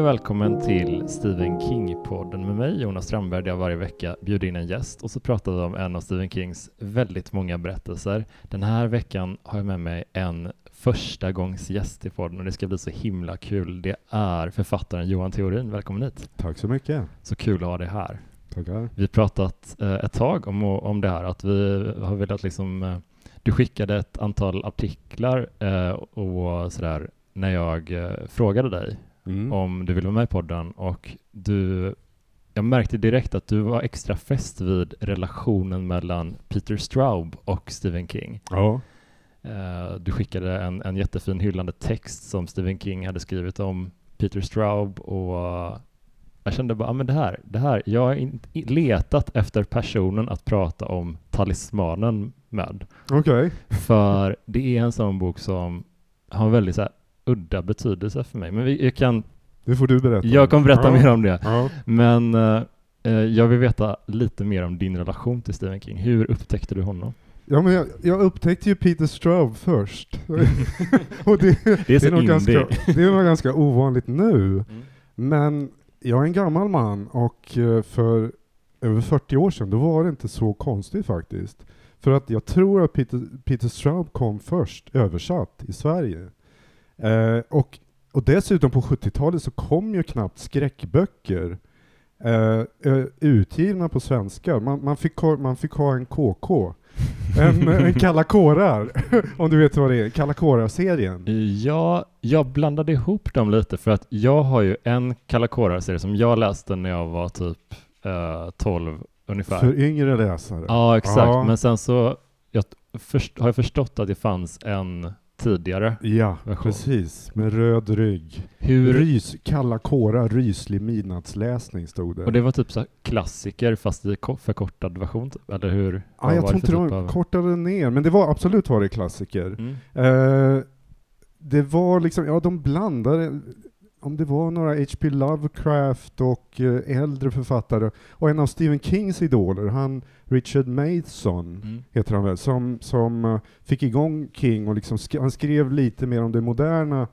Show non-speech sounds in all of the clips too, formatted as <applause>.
Hej och välkommen till Stephen King-podden med mig, Jonas Strandberg, där jag varje vecka bjuder in en gäst och så pratar vi om en av Stephen Kings väldigt många berättelser. Den här veckan har jag med mig en första gångs gäst i podden och det ska bli så himla kul. Det är författaren Johan Theorin. Välkommen hit! Tack så mycket! Så kul att ha dig här. Tackar! Vi pratat eh, ett tag om, om det här, att vi har velat liksom eh, du skickade ett antal artiklar eh, och sådär när jag eh, frågade dig mm. om du ville vara med i podden och du jag märkte direkt att du var extra fäst vid relationen mellan Peter Straub och Stephen King. Ja. Uh, du skickade en, en jättefin hyllande text som Stephen King hade skrivit om Peter Straub och uh, jag kände bara, ah, men det här, det här, jag har letat efter personen att prata om talismanen med. Okej. Okay. För det är en sån bok som har väldigt så här, udda betydelse för mig. Men vi, jag kan... Det får du berätta. Jag kommer berätta ja. mer om det. Ja. Men uh, jag vill veta lite mer om din relation till Stephen King. Hur upptäckte du honom? Ja, men jag, jag upptäckte ju Peter Straub först. <laughs> och det, det, är, det, är nog ganska, det är nog ganska ovanligt nu. Mm. Men jag är en gammal man och eh, för över 40 år sedan, då var det inte så konstigt faktiskt. För att jag tror att Peter, Peter Straub kom först översatt i Sverige. Eh, och, och dessutom på 70-talet så kom ju knappt skräckböcker eh, utgivna på svenska. Man, man, fick, ha, man fick ha en KK. En, <laughs> en Kalla kårar, om du vet vad det är, Kalla kårar-serien. Ja, jag blandade ihop dem lite för att jag har ju en Kalla kårar-serie som jag läste när jag var typ uh, 12 ungefär. För yngre läsare? Ja, exakt. Ja. Men sen så jag först, har jag förstått att det fanns en tidigare Ja, version. precis. Med röd rygg. Hur... Rys, kalla kårar, ryslig midnattsläsning stod det. Och det var typ så klassiker fast i förkortad version, typ, eller hur? Ja, jag tror inte de typ kortade ner, men det var absolut var det klassiker. Mm. Uh, det var liksom, ja de blandade om det var några H.P. Lovecraft och uh, äldre författare, och en av Stephen Kings idoler, han Richard Mason, mm. heter han väl, som, som uh, fick igång King och liksom sk han skrev lite mer om det moderna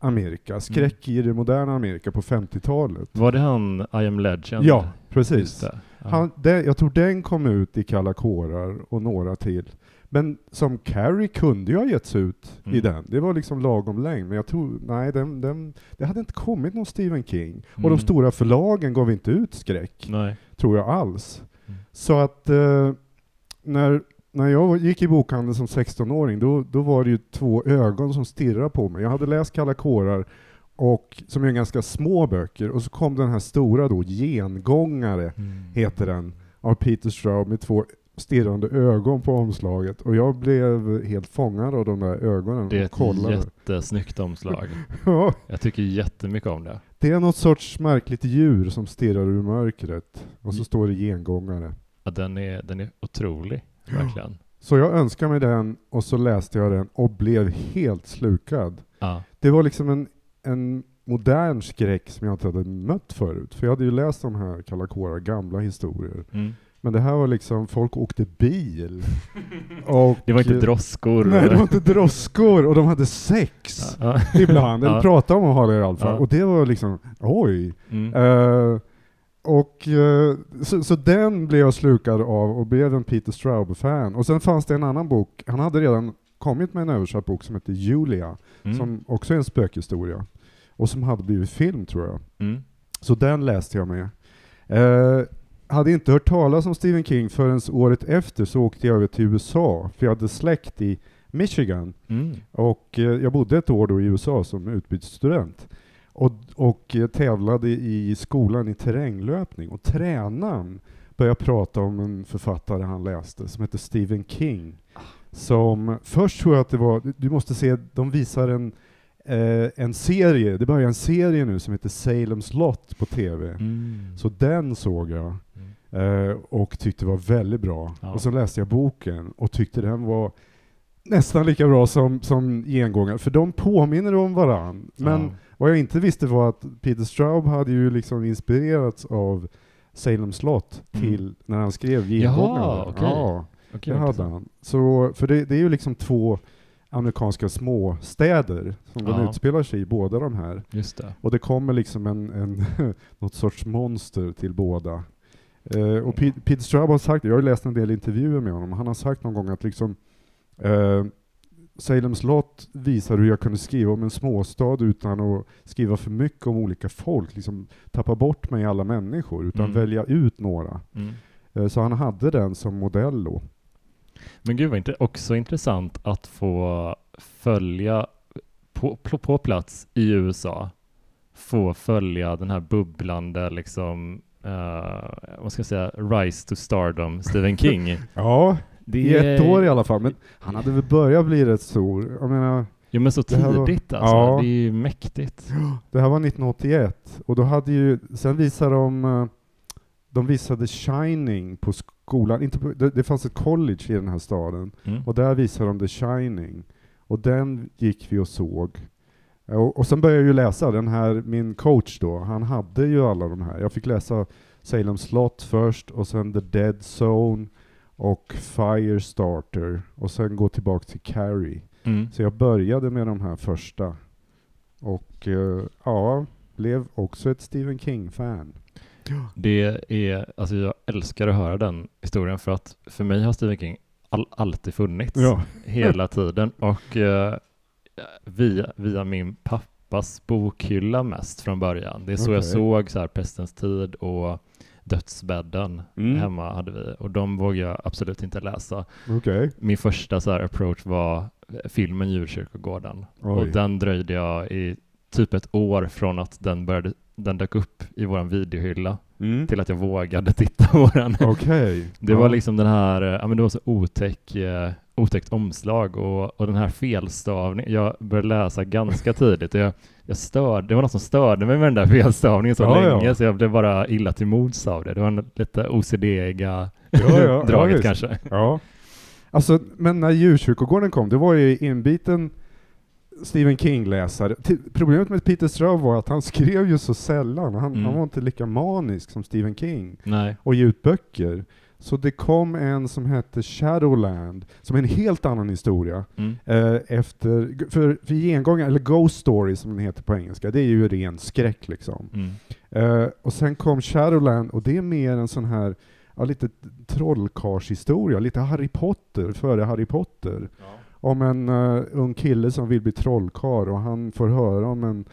Amerika, mm. skräck mm. i det moderna Amerika på 50-talet. Var det han I am legend? Ja, precis. Han, det, jag tror den kom ut i Kalla kårar och några till. Men som Carrie kunde ju ha getts ut mm. i den. Det var liksom lagom längd. Men jag tror, nej, den, den, det hade inte kommit någon Stephen King. Mm. Och de mm. stora förlagen gav inte ut skräck. Nej. Tror jag alls. Mm. Så att eh, när, när jag gick i bokhandeln som 16-åring, då, då var det ju två ögon som stirrade på mig. Jag hade läst Kalla kårar, och, som är ganska små böcker, och så kom den här stora då, Gengångare, mm. heter den, av Peter Straub med två stirrande ögon på omslaget och jag blev helt fångad av de där ögonen. Det är ett kollade. jättesnyggt omslag. <laughs> ja. Jag tycker jättemycket om det. Det är något sorts märkligt djur som stirrar ur mörkret och så står det gengångare. Ja, den är, den är otrolig, verkligen. <gasps> Så jag önskade mig den och så läste jag den och blev helt slukad. Ja. Det var liksom en, en modern skräck som jag inte hade mött förut. För jag hade ju läst de här Kalla Kåra gamla historier. Mm. Men det här var liksom, folk åkte bil. och, <laughs> det var inte droskor? Nej, det var inte droskor och de hade sex ja. <laughs> ibland, eller ja. pratade om att ha det i alla fall. Och det var liksom, oj. Mm. Uh, och uh, så, så, den blev jag slukad av och blev en Peter Straub-fan. Och sen fanns det en annan bok, han hade redan kommit med en översatt bok som heter Julia, mm. som också är en spökhistoria. Och som hade blivit film tror jag. Mm. Så den läste jag med. Uh, hade inte hört talas om Stephen King förrän året efter så åkte jag över till USA, för jag hade släkt i Michigan. Mm. Och eh, jag bodde ett år då i USA som utbytesstudent. Och, och eh, tävlade i skolan i terränglöpning. Och tränaren började prata om en författare han läste som heter Stephen King. Som, först tror jag att det var, du måste se, de visar en eh, en serie, det börjar en serie nu som heter Salem's Lot på TV. Mm. Så den såg jag mm. eh, och tyckte var väldigt bra. Ja. Och så läste jag boken och tyckte den var nästan lika bra som, som Gengångare, för de påminner om varann. Men ja. vad jag inte visste var att Peter Straub hade ju liksom inspirerats av Salem slott mm. till mm. när han skrev Gengångare. Jaha, okay. Ja, okay, det hade han. Så, för det, det är ju liksom två amerikanska småstäder som Ja. de utspelar sig i, båda de här. Det. Och det kommer liksom en, en <laughs> något sorts monster till båda. Eh, och Pete, Peter Straub har sagt, jag har läst en del intervjuer med honom, han har sagt någon gång att liksom eh, Salems lott visar hur jag kunde skriva om en småstad utan att skriva för mycket om olika folk, liksom tappa bort mig i alla människor, utan Mm. välja ut några. Mm. Eh, så han hade den som modell då. Men gud vad inte, också intressant att få följa på, på, på plats i USA, få följa den här bubblande liksom, uh, vad ska jag säga, rise to stardom, Stephen <laughs> King. Ja, Det i ett år i alla fall, men han hade väl börjat bli rätt stor. Jag menar, Jo men så här var- tidigt alltså, Ja. det är ju mäktigt. Det här var 1981 och då hade ju, sen visade de, eh, de visade Shining på skolan, inte på, det, det fanns ett college i den här staden Mm. och där visade de The Shining och den gick vi och såg. Och, och sen började jag ju läsa, den här, min coach då, han hade ju alla de här. Jag fick läsa Salem Slott först och sen The Dead Zone och Firestarter och sen gå tillbaka till Carrie. Mm. Så jag började med de här första. Och eh, ja, blev också ett Stephen King-fan. Det är, alltså jag älskar att höra den historien för att för mig har Stephen King all, alltid funnits Ja. hela tiden och eh, via, via min pappas bokhylla mest från början. Det är så jag Okej. såg så här Pestens tid och Dödsbädden Mm. hemma hade vi och de vågar jag absolut inte läsa. Okej. Min första så här approach var filmen Djurkyrkogården Oj. och den dröjde jag i typ ett år från att den började den dök upp i våran videohylla Mm. till att jag vågade titta på den. Okej. Det Ja. var liksom den här, eh, ja men det var så otäck, eh, otäckt omslag och, och den här felstavningen. Jag började läsa ganska tidigt och jag, jag störde, det var något som störde mig med den där felstavningen så Ja, ja. länge så jag blev bara illa till mods av det. Det var en lite OCD-iga Ja, ja, <laughs> ja, draget kanske. Ja. Alltså, men när djurkyrkogården kom, det var ju inbiten Stephen King-läsare. Problemet med Peter Straub var att han skrev ju så sällan. Han, Mm. han var inte lika manisk som Stephen King. Nej. och ge ut böcker. Så det kom en som hette Shadowland, som är en helt annan historia. Mm. Eh, efter, för, för gengångare, eller Ghost Story som den heter på engelska, det är ju ren skräck liksom. Mm. Eh, och sen kom Shadowland, och det är mer en sån här, ja, lite trollkarlshistoria, lite Harry Potter, före Harry Potter. Om en uh, ung kille som vill bli trollkarl och han får höra om en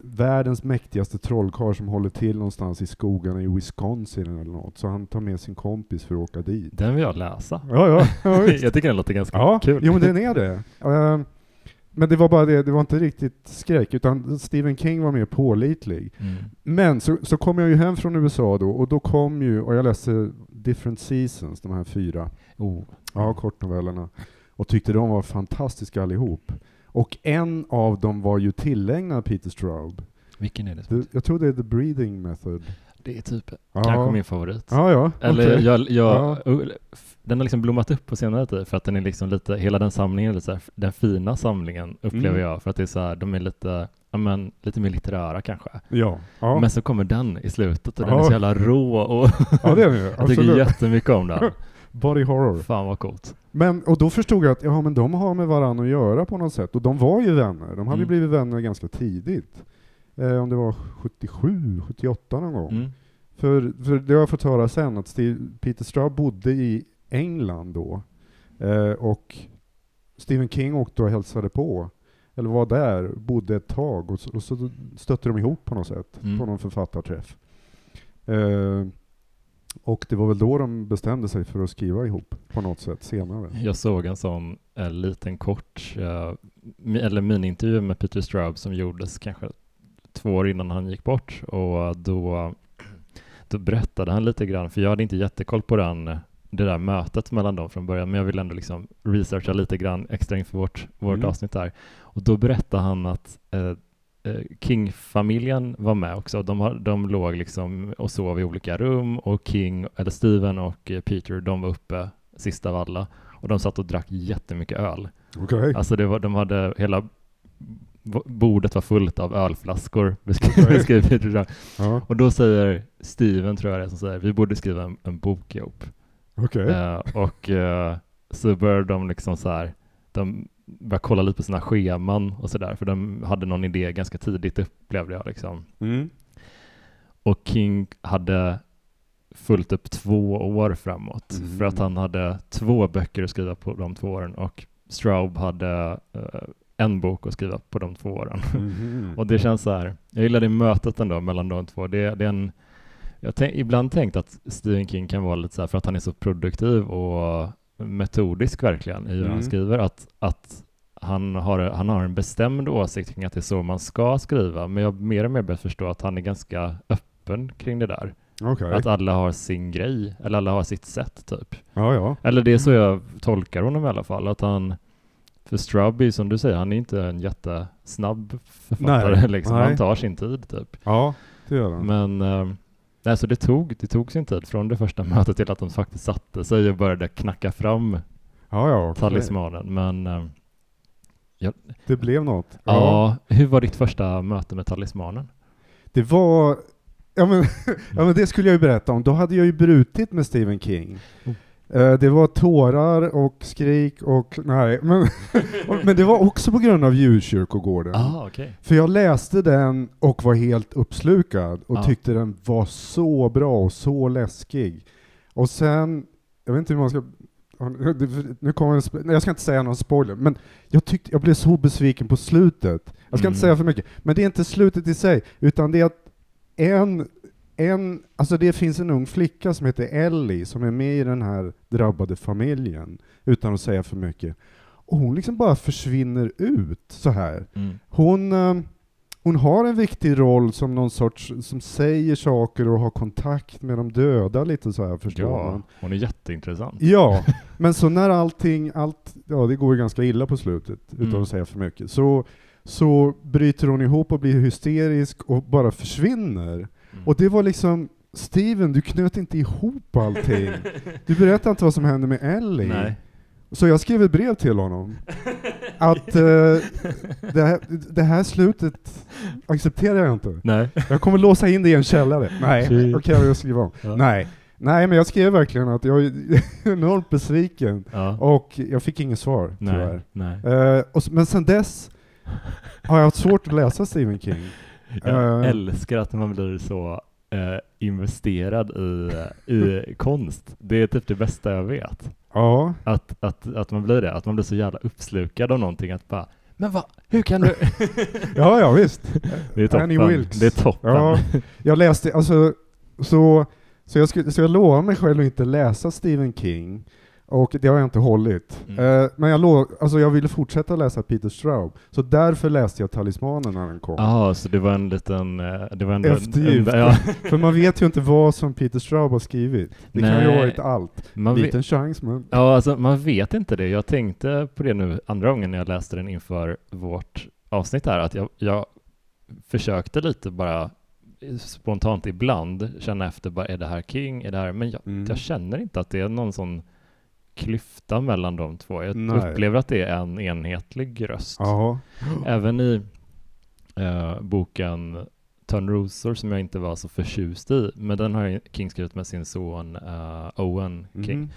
världens mäktigaste trollkarl som håller till någonstans i skogarna i Wisconsin eller något. Så han tar med sin kompis för att åka dit. Den vill jag läsa. Ja, ja. ja, <laughs> jag tycker den låter ganska ja kul. jo men den är det. Eh, men det var bara det, det var inte riktigt skräck, utan Stephen King var mer pålitlig. Mm. Men så, så kom jag ju hem från USA då, och då kom ju, och jag läste Different Seasons, de här fyra Oh. Ja, kortnovellerna. Och tyckte de var fantastiska allihop. Och en av dem var ju tillägnad Peter Straub. Vilken är det? Det, jag tror det är The Breathing Method. Det är typ Ja. kanske min favorit. Ja, ja. Eller okej. jag, jag, Ja. f- den har liksom blommat upp på senare tid för att den är liksom lite, hela den samlingen är lite så här, den fina samlingen upplever Mm. jag för att det är så här, de är lite, ja men lite mer litterära kanske. Ja. Ja. Men så kommer den i slutet och den är så jävla rå och ja, det är det <laughs> jag tycker jättemycket om den. <laughs> Body horror. Fan vad coolt. Men, och då förstod jag att ja, men de har med varandra att göra på något sätt. Och de var ju vänner. De hade Mm. blivit vänner ganska tidigt. Eh, om det var 77, 78 någon gång. Mm. För, för det har jag fått höra sen, att Steve, Peter Straub bodde i England då. Eh, och Stephen King åkte och hälsade på. Eller var där, bodde ett tag. Och så, och så stötte de ihop på något sätt. Mm. På någon författarträff. Eh, och det var väl då de bestämde sig för att skriva ihop på något sätt senare. Jag såg en sån eh, liten kort, eh, eller miniintervju med Peter Straub som gjordes kanske två år innan han gick bort och då, då berättade han lite grann, för jag hade inte jättekoll på den, det där mötet mellan dem från början, men jag ville ändå liksom researcha lite grann extra inför vårt, vårt Mm. avsnitt där. Och då berättade han att eh, King-familjen var med också. De, har, de låg liksom och sov i olika rum och King, eller Steven och eh, Peter, de var uppe sist av alla. Och de satt och drack jättemycket öl. Okej. Alltså det var, de hade hela bordet var fullt av ölflaskor, <laughs> beskriver, Peter Straub. Ja, Och då säger Steven, tror jag det är, som säger, vi borde skriva en, en bok ihop. okej. Eh, och eh, så började de liksom så här, de började kolla lite på sina scheman och sådär, för de hade någon idé ganska tidigt upplevde jag liksom. Mm. Och King hade fullt upp två år framåt, Mm. för att han hade två böcker att skriva på de två åren och Straub hade eh, en bok att skriva på de två åren. <laughs> Mhm. Och det känns så här, jag gillar det mötet ändå mellan de två. Det, det är en, jag har ibland tänkt att Stephen King kan vara lite så här, för att han är så produktiv och metodisk verkligen i hur Mm. han skriver, att, att han, har, han har en bestämd åsikt kring att det är så man ska skriva, men jag har mer och mer börjat förstå att han är ganska öppen kring det där. Okej. Att alla har sin grej, eller alla har sitt sätt typ. Ja, ja. Eller det är så jag tolkar honom i alla fall, att han för Strubby, som du säger, han är inte en jättesnabb författare. Nej, <laughs> liksom. nej. Han tar sin tid typ. Ja, det gör han. Men eh, nej, så det, tog, det tog sin tid från det första mötet till att de faktiskt satte sig och började knacka fram Ja, ja. talismanen. Men eh, Det blev något. ja. hur var ditt första möte med talismanen? Det var... Ja men, <laughs> ja men det skulle jag ju berätta om. Då hade jag ju brutit med Stephen King. Eh, Det var tårar och skrik och nej, men, <laughs> men det var också på grund av djurkyrkogården. Ah, okej. För jag läste den och var helt uppslukad och Ja. tyckte den var så bra och så läskig. Och sen, jag vet inte hur man ska... Nu kommer en, jag ska inte säga någon spoiler, men jag, tyckte, jag blev så besviken på slutet. Jag ska Mm. inte säga för mycket, men det är inte slutet i sig, utan det är att en, en, alltså det finns en ung flicka som heter Ellie som är med i den här drabbade familjen, utan att säga för mycket. Och hon liksom bara försvinner ut så här. Mm. Hon, eh, hon har en viktig roll som någon sorts, som säger saker och har kontakt med de döda lite så här förstår Ja, man. hon är jätteintressant. Ja, <laughs> men så när allting, allt, ja det går ju ganska illa på slutet, utan Mm. att säga för mycket, så, så bryter hon ihop och blir hysterisk och bara försvinner. Mm. Och det var liksom, Steven, du knöt inte ihop allting. <laughs> Du berättade inte vad som hände med Ellie. Nej. Så jag skrev ett brev till honom. Att eh, det, här, det här slutet accepterar jag inte. Nej. Jag kommer låsa in det i en källare. Nej, okej jag skriva om. Ja. Nej. Nej, men jag skrev verkligen att jag är <laughs> enormt besviken. Ja. Och jag fick inget svar, Nej. tyvärr. Nej. Eh, och, men sen dess har jag haft svårt att läsa Stephen King. Jag Eh. älskar att man blir så eh, investerad i, i <laughs> konst. Det är typ det bästa jag vet. Ja, Att, att, att man blir det, att man blir så jävla uppslukad av någonting att bara Men vad, hur kan du? <laughs> ja, ja visst. <laughs> Det är toppen. Annie Wilkes. Det är toppen. Ja, jag läste, alltså, så, så, jag skulle, så jag lovar mig själv att inte läsa Stephen King, och det har jag inte hållit. Mm. Eh, men jag, lov, alltså jag ville fortsätta läsa Peter Straub, så därför läste jag Talismanen när den kom. Jaha, så det var en liten... eh, Det var en- Eftergift. En, ja, <laughs> För man vet ju inte vad som Peter Straub har skrivit. Det kan ju Nej. ha varit allt. man, vet, Liten chans, men... ja, alltså, man vet inte det. Jag tänkte på det nu andra gången när jag läste den inför vårt avsnitt här, att jag, jag försökte lite bara spontant ibland känna efter, bara, är det här King? Är det här? Men jag, Mm. jag känner inte att det är någon sån klyfta mellan de två. Jag Nej. upplever att det är en enhetlig röst. Ja. Även i eh, boken Törnrosor som jag inte var så förtjust i, men den har King skrivit med sin son eh, Owen King. Mm.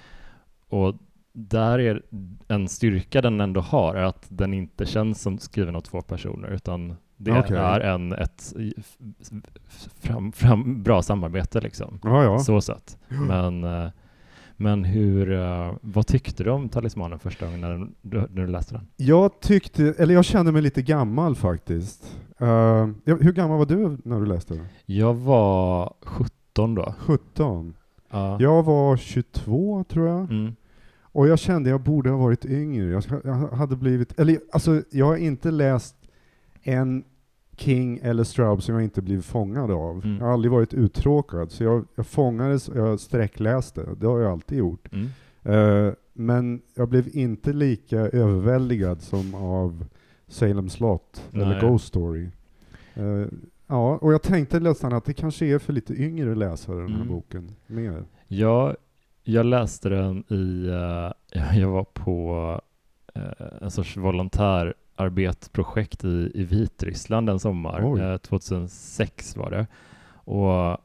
Och där är en styrka den ändå har, är att den inte känns som skriven av två personer, utan det Okej. är en, ett fram, fram, bra samarbete liksom. Ja, ja. Så sett. <gasps> Men, eh, men hur, eh, vad tyckte du om Talismanen första gången när du, när du läste den? Jag tyckte, eller jag kände mig lite gammal faktiskt. Ja, hur gammal var du när du läste den? Jag var 17 då. 17. Ja. Jag var 22 tror jag. Mm. Och jag kände jag borde ha varit yngre. Jag, jag hade blivit, eller alltså jag har inte läst en King eller Straub som jag inte blivit fångad av. Mm. Jag har aldrig varit uttråkad. Så jag, jag fångades och jag sträckläste. Det har jag alltid gjort. Mm. Eh, men jag blev inte lika överväldigad som av Salem slott eller Nej. Ghost Story. Eh, ja, och jag tänkte nästan att det kanske är för lite yngre läsare den här Mm. boken. Mer. Jag, jag läste den i, eh, <laughs> jag var på en sorts volontärarbetsprojekt i, i Vitryssland en sommar. Eh, 2006 var det. Och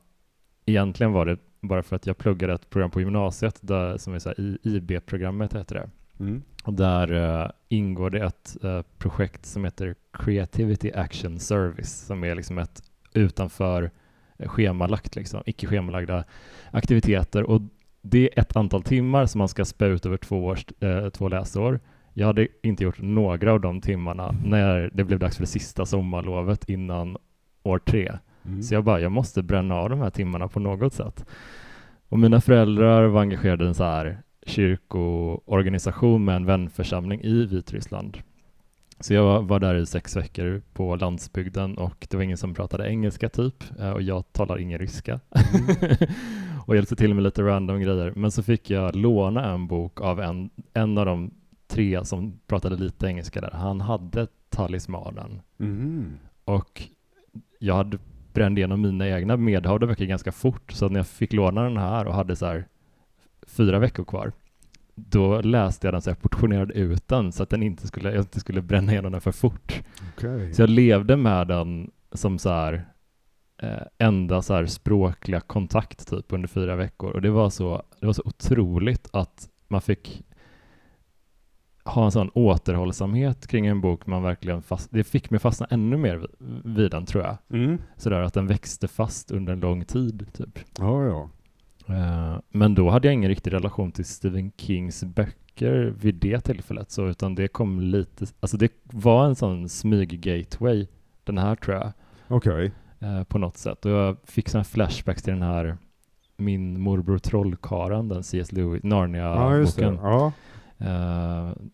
egentligen var det bara för att jag pluggade ett program på gymnasiet där, som är så här, IB-programmet heter det. Mm. Och där uh, ingår det ett uh, projekt som heter Creativity Action Service som är liksom ett utanför schemalagt, liksom, icke schemalagda aktiviteter och det är ett antal timmar som man ska spä ut över två, års, uh, två läsår. Jag hade inte gjort några av de timmarna när det blev dags för det sista sommarlovet innan år tre. Mm. Så jag bara, jag måste bränna av de här timmarna på något sätt. Och mina föräldrar var engagerade i en så här kyrkoorganisation med en vänförsamling i Vitryssland. Så jag var där i sex veckor på landsbygden och det var ingen som pratade engelska typ eh, och jag talar ingen ryska. Mm. <laughs> och hjälpte till med lite random grejer. Men så fick jag låna en bok av en, en av de tre som pratade lite engelska där. Han hade talismanen. Mm. Och jag hade brände igenom mina egna medhavda böcker ganska fort, så när jag fick låna den här och hade så här fyra veckor kvar, då läste jag den så jag portionerade ut den så att den inte skulle, jag inte skulle bränna igenom den för fort. Okay. Så jag levde med den som så här eh, enda så här språkliga kontakt typ under fyra veckor och det var så, det var så otroligt att man fick ha en sån återhållsamhet kring en bok man verkligen fast, det fick mig fastna ännu mer vid den tror jag. Mm. Sådär att den växte fast under en lång tid typ. Ja, ja. Uh, men då hade jag ingen riktig relation till Stephen Kings böcker vid det tillfället så utan det kom lite, alltså det var en sån smyg-gateway den här tror jag. Okej. Okay. Uh, på något sätt och jag fick såna flashbacks till den här min morbror trollkaren, den C.S. Lewis, Narnia-boken. Ja,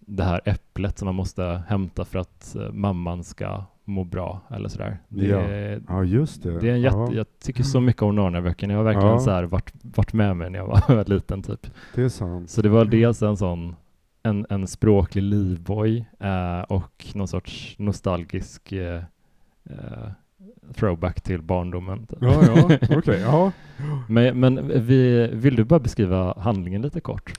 det här äpplet som man måste hämta för att uh, mamman ska må bra eller sådär. Det, ja. ja, just det. det är en jätte, ja. Jag tycker så mycket om Narnia-böckerna. Jag har verkligen ja. så här varit, varit med mig när jag <laughs> var liten typ. Det är sant. Så det var dels en sån en, en språklig livboj uh, och någon sorts nostalgisk throwback till barndomen. Typ. Ja, ja, <laughs> okej, okay, ja. Men, men vi, vill du bara beskriva handlingen lite kort?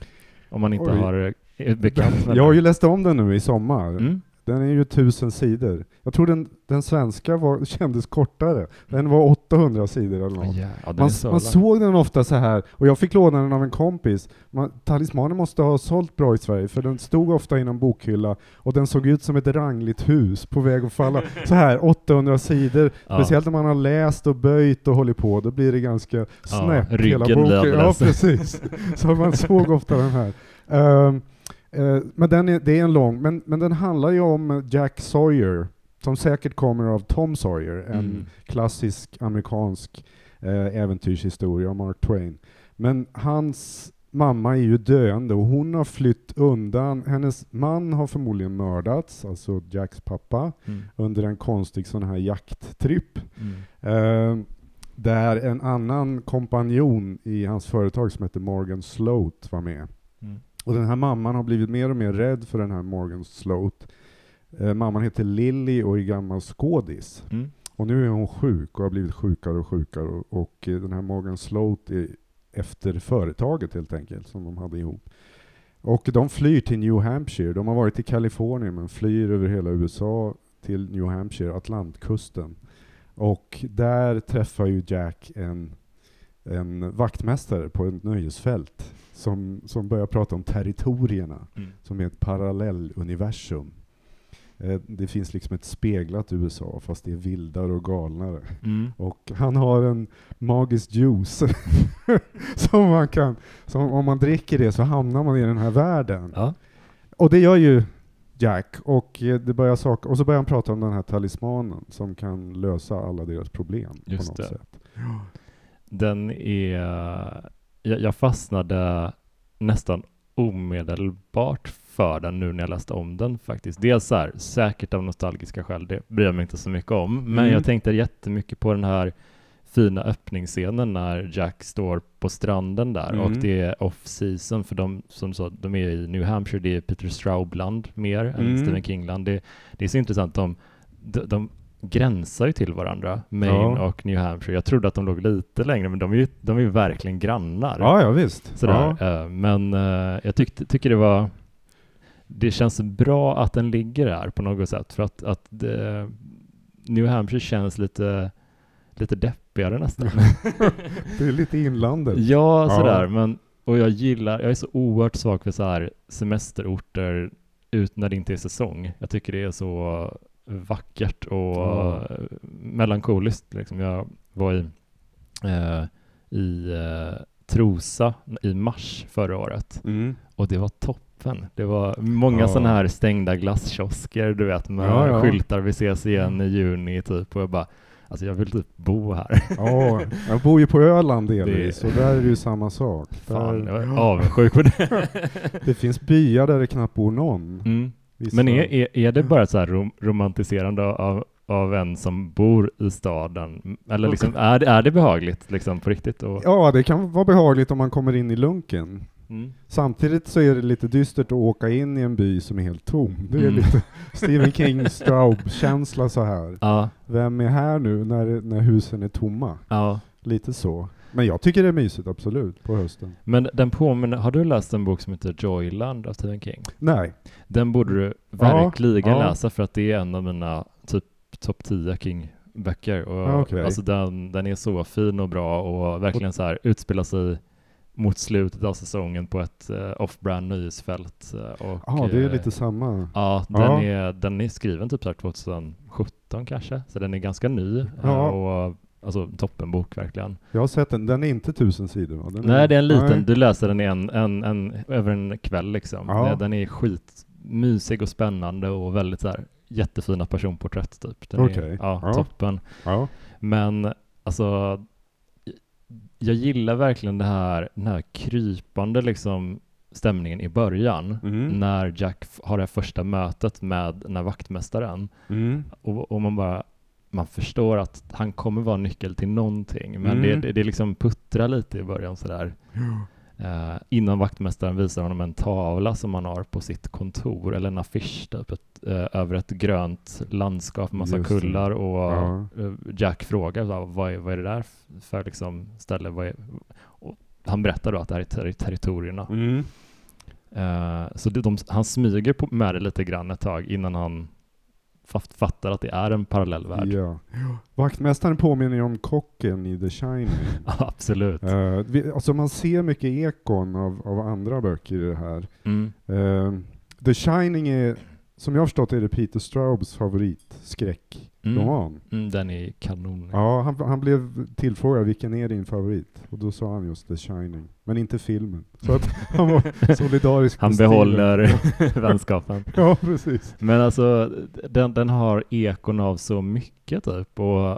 Om man inte Oj. har bekant med Jag har ju läst om den nu i sommar. Mm. Den är ju tusen sidor. Jag tror den, den svenska var, <laughs> kändes kortare. Den var 800 sidor eller något. Ja, man, man såg den ofta så här, och jag fick låna den av en kompis. Man, talismanen måste ha sålt bra i Sverige, för den stod ofta i någon bokhylla, och den såg ut som ett rangligt hus på väg att falla. <laughs> så här, 800 sidor. Ja. Speciellt när man har läst och böjt och hållit på, då blir det ganska snäppt ja, hela boken. Ja, precis. <laughs> så man såg ofta den här. Um, uh, men den är, det är en lång, men, men den handlar ju om Jack Sawyer, som säkert kommer av Tom Sawyer, en mm. klassisk amerikansk uh, äventyrshistoria om Mark Twain. Men hans mamma är ju döende och hon har flytt undan. Hennes man har förmodligen mördats, alltså Jacks pappa, mm. under en konstig sån här jakttripp. Mm. Uh, där en annan kompanjon i hans företag som heter Morgan Sloat var med. Och den här mamman har blivit mer och mer rädd för den här Morgan Sloat. Eh, mamman heter Lilly och är gammal skådis. Mm. Och nu är hon sjuk och har blivit sjukare och sjukare. Och, och eh, den här Morgan Sloat är efter företaget helt enkelt, som de hade ihop. Och de flyr till New Hampshire. De har varit i Kalifornien men flyr över hela USA till New Hampshire, Atlantkusten. Och där träffar ju Jack en, en vaktmästare på ett nöjesfält som, som börjar prata om territorierna, mm. som är ett parallelluniversum. Eh, det finns liksom ett speglat USA, fast det är vildare och galnare. Mm. Och han har en magisk juice, <laughs> som man kan, som om man dricker det så hamnar man i den här världen. Ja. Och det gör ju Jack, och, eh, det börjar sak och så börjar han prata om den här talismanen som kan lösa alla deras problem Just på något det. sätt. Den är jag, jag fastnade nästan omedelbart för den nu när jag läste om den faktiskt. Dels så här, säkert av nostalgiska skäl, det bryr jag mig inte så mycket om, men mm. jag tänkte jättemycket på den här fina öppningsscenen när Jack står på stranden där mm. och det är off-season för de som sa, de är i New Hampshire, det är Peter Straubland mer mm. än Stephen Kingland. Det, det är så intressant, de, de, de gränsar ju till varandra, Maine ja. och New Hampshire. Jag trodde att de låg lite längre, men de är ju, de är ju verkligen grannar. Ja, ja visst. Sådär. Ja. Eh, men uh, jag tyckte, tycker det var det känns bra att den ligger där på något sätt, för att, att det, New Hampshire känns lite, lite deppigare nästan. <laughs> det är lite inlandet. Ja, sådär, ja. men och jag gillar, jag är så oerhört svag för så här semesterorter ut när det inte är säsong. Jag tycker det är så vackert och ja. melankoliskt. Liksom. Jag var i, eh, i eh, Trosa i mars förra året mm. och det var toppen. Det var många ja. sådana här stängda glasskiosker, du vet, med ja, ja. skyltar vi ses igen i juni typ och jag bara Alltså jag vill typ bo här. <laughs> Ja, jag bor ju på Öland delvis, det... och där är det ju samma sak. Fan, där... jag är avundsjuk på det. <laughs> det finns byar där det knappt bor någon. Mm. Men är, är, är det bara så rom romantiserande av, av en som bor i staden? Eller liksom, är, det, är det behagligt liksom på riktigt? Och... Ja, det kan vara behagligt om man kommer in i lunken. Mm. Samtidigt så är det lite dystert att åka in i en by som är helt tom. Det är mm. lite <laughs> Stephen King Straub-känsla så här. Ja. Vem är här nu när, när husen är tomma? Ja. Lite så. Men jag tycker det är mysigt, absolut, på hösten. Men den påminner, har du läst en bok som heter Joyland av Stephen King? Nej. Den borde du verkligen ja, läsa för att det är en av mina typ topp 10 King-böcker. Och okay. Alltså den, den är så fin och bra och verkligen så här utspelar sig mot slutet av säsongen på ett uh, off-brand nöjesfält. Ja, ah, det är lite samma. Ja, den, ja. Är, den är skriven typ 2017 kanske, så den är ganska ny. Ja. Och Alltså toppenbok verkligen. Jag har sett den, den är inte tusen sidor va? Den nej, är, det är en liten, nej. du läser den i en, en, en, över en kväll liksom. Ja. Den är skitmysig och spännande och väldigt så här jättefina personporträtt typ. Den okay. är ja, ja. toppen. Ja. Men alltså, jag gillar verkligen det här, den här krypande liksom stämningen i början mm. när Jack har det första mötet med den här vaktmästaren. Mm. Och, och man bara, man förstår att han kommer vara nyckel till någonting, men mm. det, det, det liksom puttrar lite i början sådär. Uh, innan vaktmästaren visar honom en tavla som han har på sitt kontor, eller en affisch typ, ett, uh, över ett grönt landskap med massa kullar och ja. uh, Jack frågar så, vad, är, vad är det där för liksom, ställe? Är, han berättar då att det här är ter territorierna. Mm. så det, de, han smyger på, med det lite grann ett tag innan han fattar att det är en parallell värld. Ja. Vaktmästaren påminner ju om kocken i The Shining. <laughs> Absolut. Uh, vi, alltså man ser mycket ekon av, av andra böcker i det här. Mm. Uh, The Shining är, som jag har förstått är det Peter Straubs favoritskräck mm. roman. Mm, den är kanon. Ja, han, han blev tillfrågad vilken är din favorit? Och då sa han just The Shining, men inte filmen. Så att <laughs> han var solidarisk Han behåller <laughs> <laughs> vänskapen. Ja, precis. Men alltså, den, den har ekon av så mycket typ. Och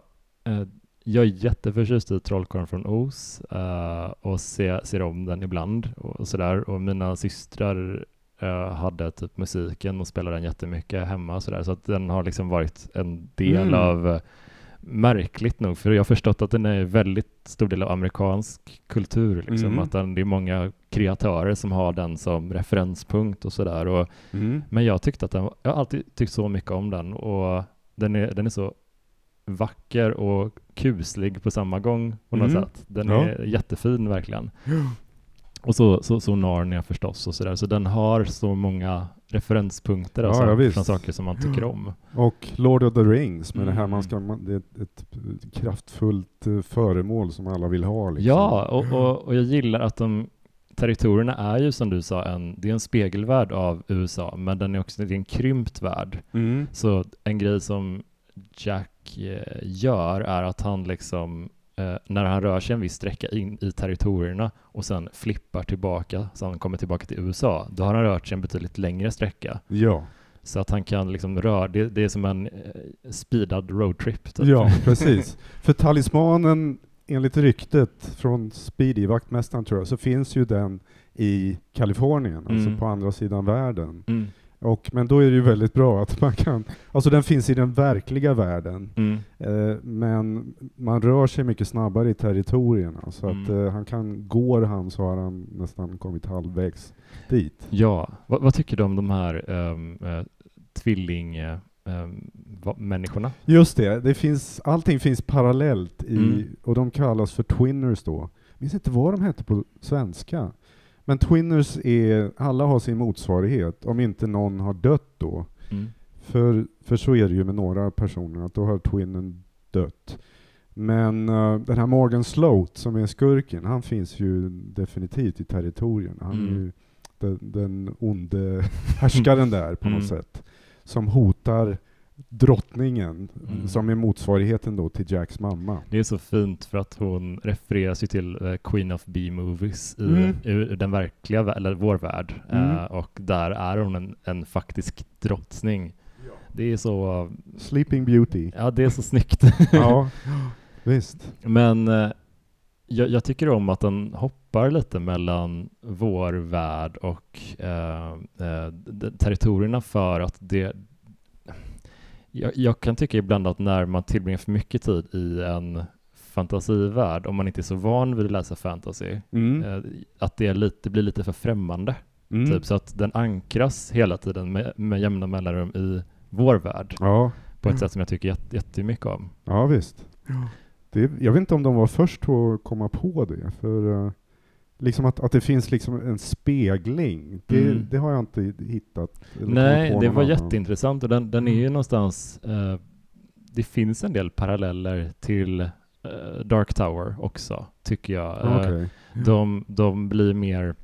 eh, jag är jätteförtjust i Trollkarlen från Oz uh, och ser, ser om den ibland och sådär. Och mina systrar uh, hade typ musiken och spelade den jättemycket hemma och sådär. Så att den har liksom varit en del mm. av uh, märkligt nog, för jag har förstått att den är väldigt stor del av amerikansk kultur, liksom, mm. att den, det är många kreatörer som har den som referenspunkt och sådär. Mm. Men jag tyckte att den, jag har alltid tyckt så mycket om den och den är, den är så vacker och kuslig på samma gång på något mm. sätt. Den ja. är jättefin verkligen. <gasps> <gasps> Och så, så, så Narnia förstås och sådär. Så den har så många referenspunkter ja, alltså, ja, från saker som man tycker om. Och Lord of the Rings, med mm. det här man ska, det är ett, ett kraftfullt eh, föremål som alla vill ha. Liksom. Ja, och, och, och jag gillar att de territorierna är ju som du sa, en, det är en spegelvärld av USA, men den är också det är en krympt värld. Mm. Så en grej som Jack eh, gör är att han liksom eh, när han rör sig en viss sträcka in i territorierna och sen flippar tillbaka, så han kommer tillbaka till USA, då har han rört sig en betydligt längre sträcka. Ja. Så att han kan liksom röra, det, det är som en eh, speedad roadtrip. Typ. Ja, precis. <laughs> För talismanen, enligt ryktet från Speedy, vaktmästaren tror jag, så finns ju den i Kalifornien, alltså mm. alltså på andra sidan världen. Mm. Och, men då är det ju väldigt bra att man kan, alltså den finns i den verkliga världen, mm. eh, men man rör sig mycket snabbare i territorierna, så mm. att eh, han kan, går han så har han nästan kommit halvvägs dit. Ja, vad, vad tycker du om de här um, uh, tvilling um, människorna? Just det, det finns, allting finns parallellt i, mm. och de kallas för twinners då. Jag minns inte vad de hette på svenska. Men Twinners är, alla har sin motsvarighet, om inte någon har dött då. Mm. För, för så är det ju med några personer, att då har twinnen dött. Men uh, den här Morgan Sloat som är skurken, han finns ju definitivt i territorierna. Han mm. är ju den, den onde <laughs> härskaren där på något mm. sätt. Som hotar drottningen, mm. som är motsvarigheten då till Jacks mamma. Det är så fint för att hon refereras ju till uh, Queen of B-movies i, mm. i, den verkliga, eller vår värld. Mm. Uh, och där är hon en, en faktisk drottning. Ja. Det är så... Uh, Sleeping Beauty. Ja, det är så snyggt. <laughs> ja, <laughs> visst. Men uh, jag, jag, tycker om att den hoppar lite mellan vår värld och territorierna för att det jag, jag, kan tycka ibland att när man tillbringar för mycket tid i en fantasivärld, om man inte är så van vid att läsa fantasy, mm. eh, att det, lite, blir lite för främmande. Mm. Typ, så att den ankras hela tiden med, med jämna mellanrum i vår värld. Ja. På ett sätt som jag tycker jätte, jättemycket om. Ja, visst. Det, jag vet inte om de var först att komma på det, för uh, Liksom att, att det finns liksom en spegling, det, mm. det har jag inte hittat. Nej, det var annan. jätteintressant och den, den är ju mm. någonstans, uh, det finns en del paralleller till uh, Dark Tower också, tycker jag. Okay. Uh, de, de blir mer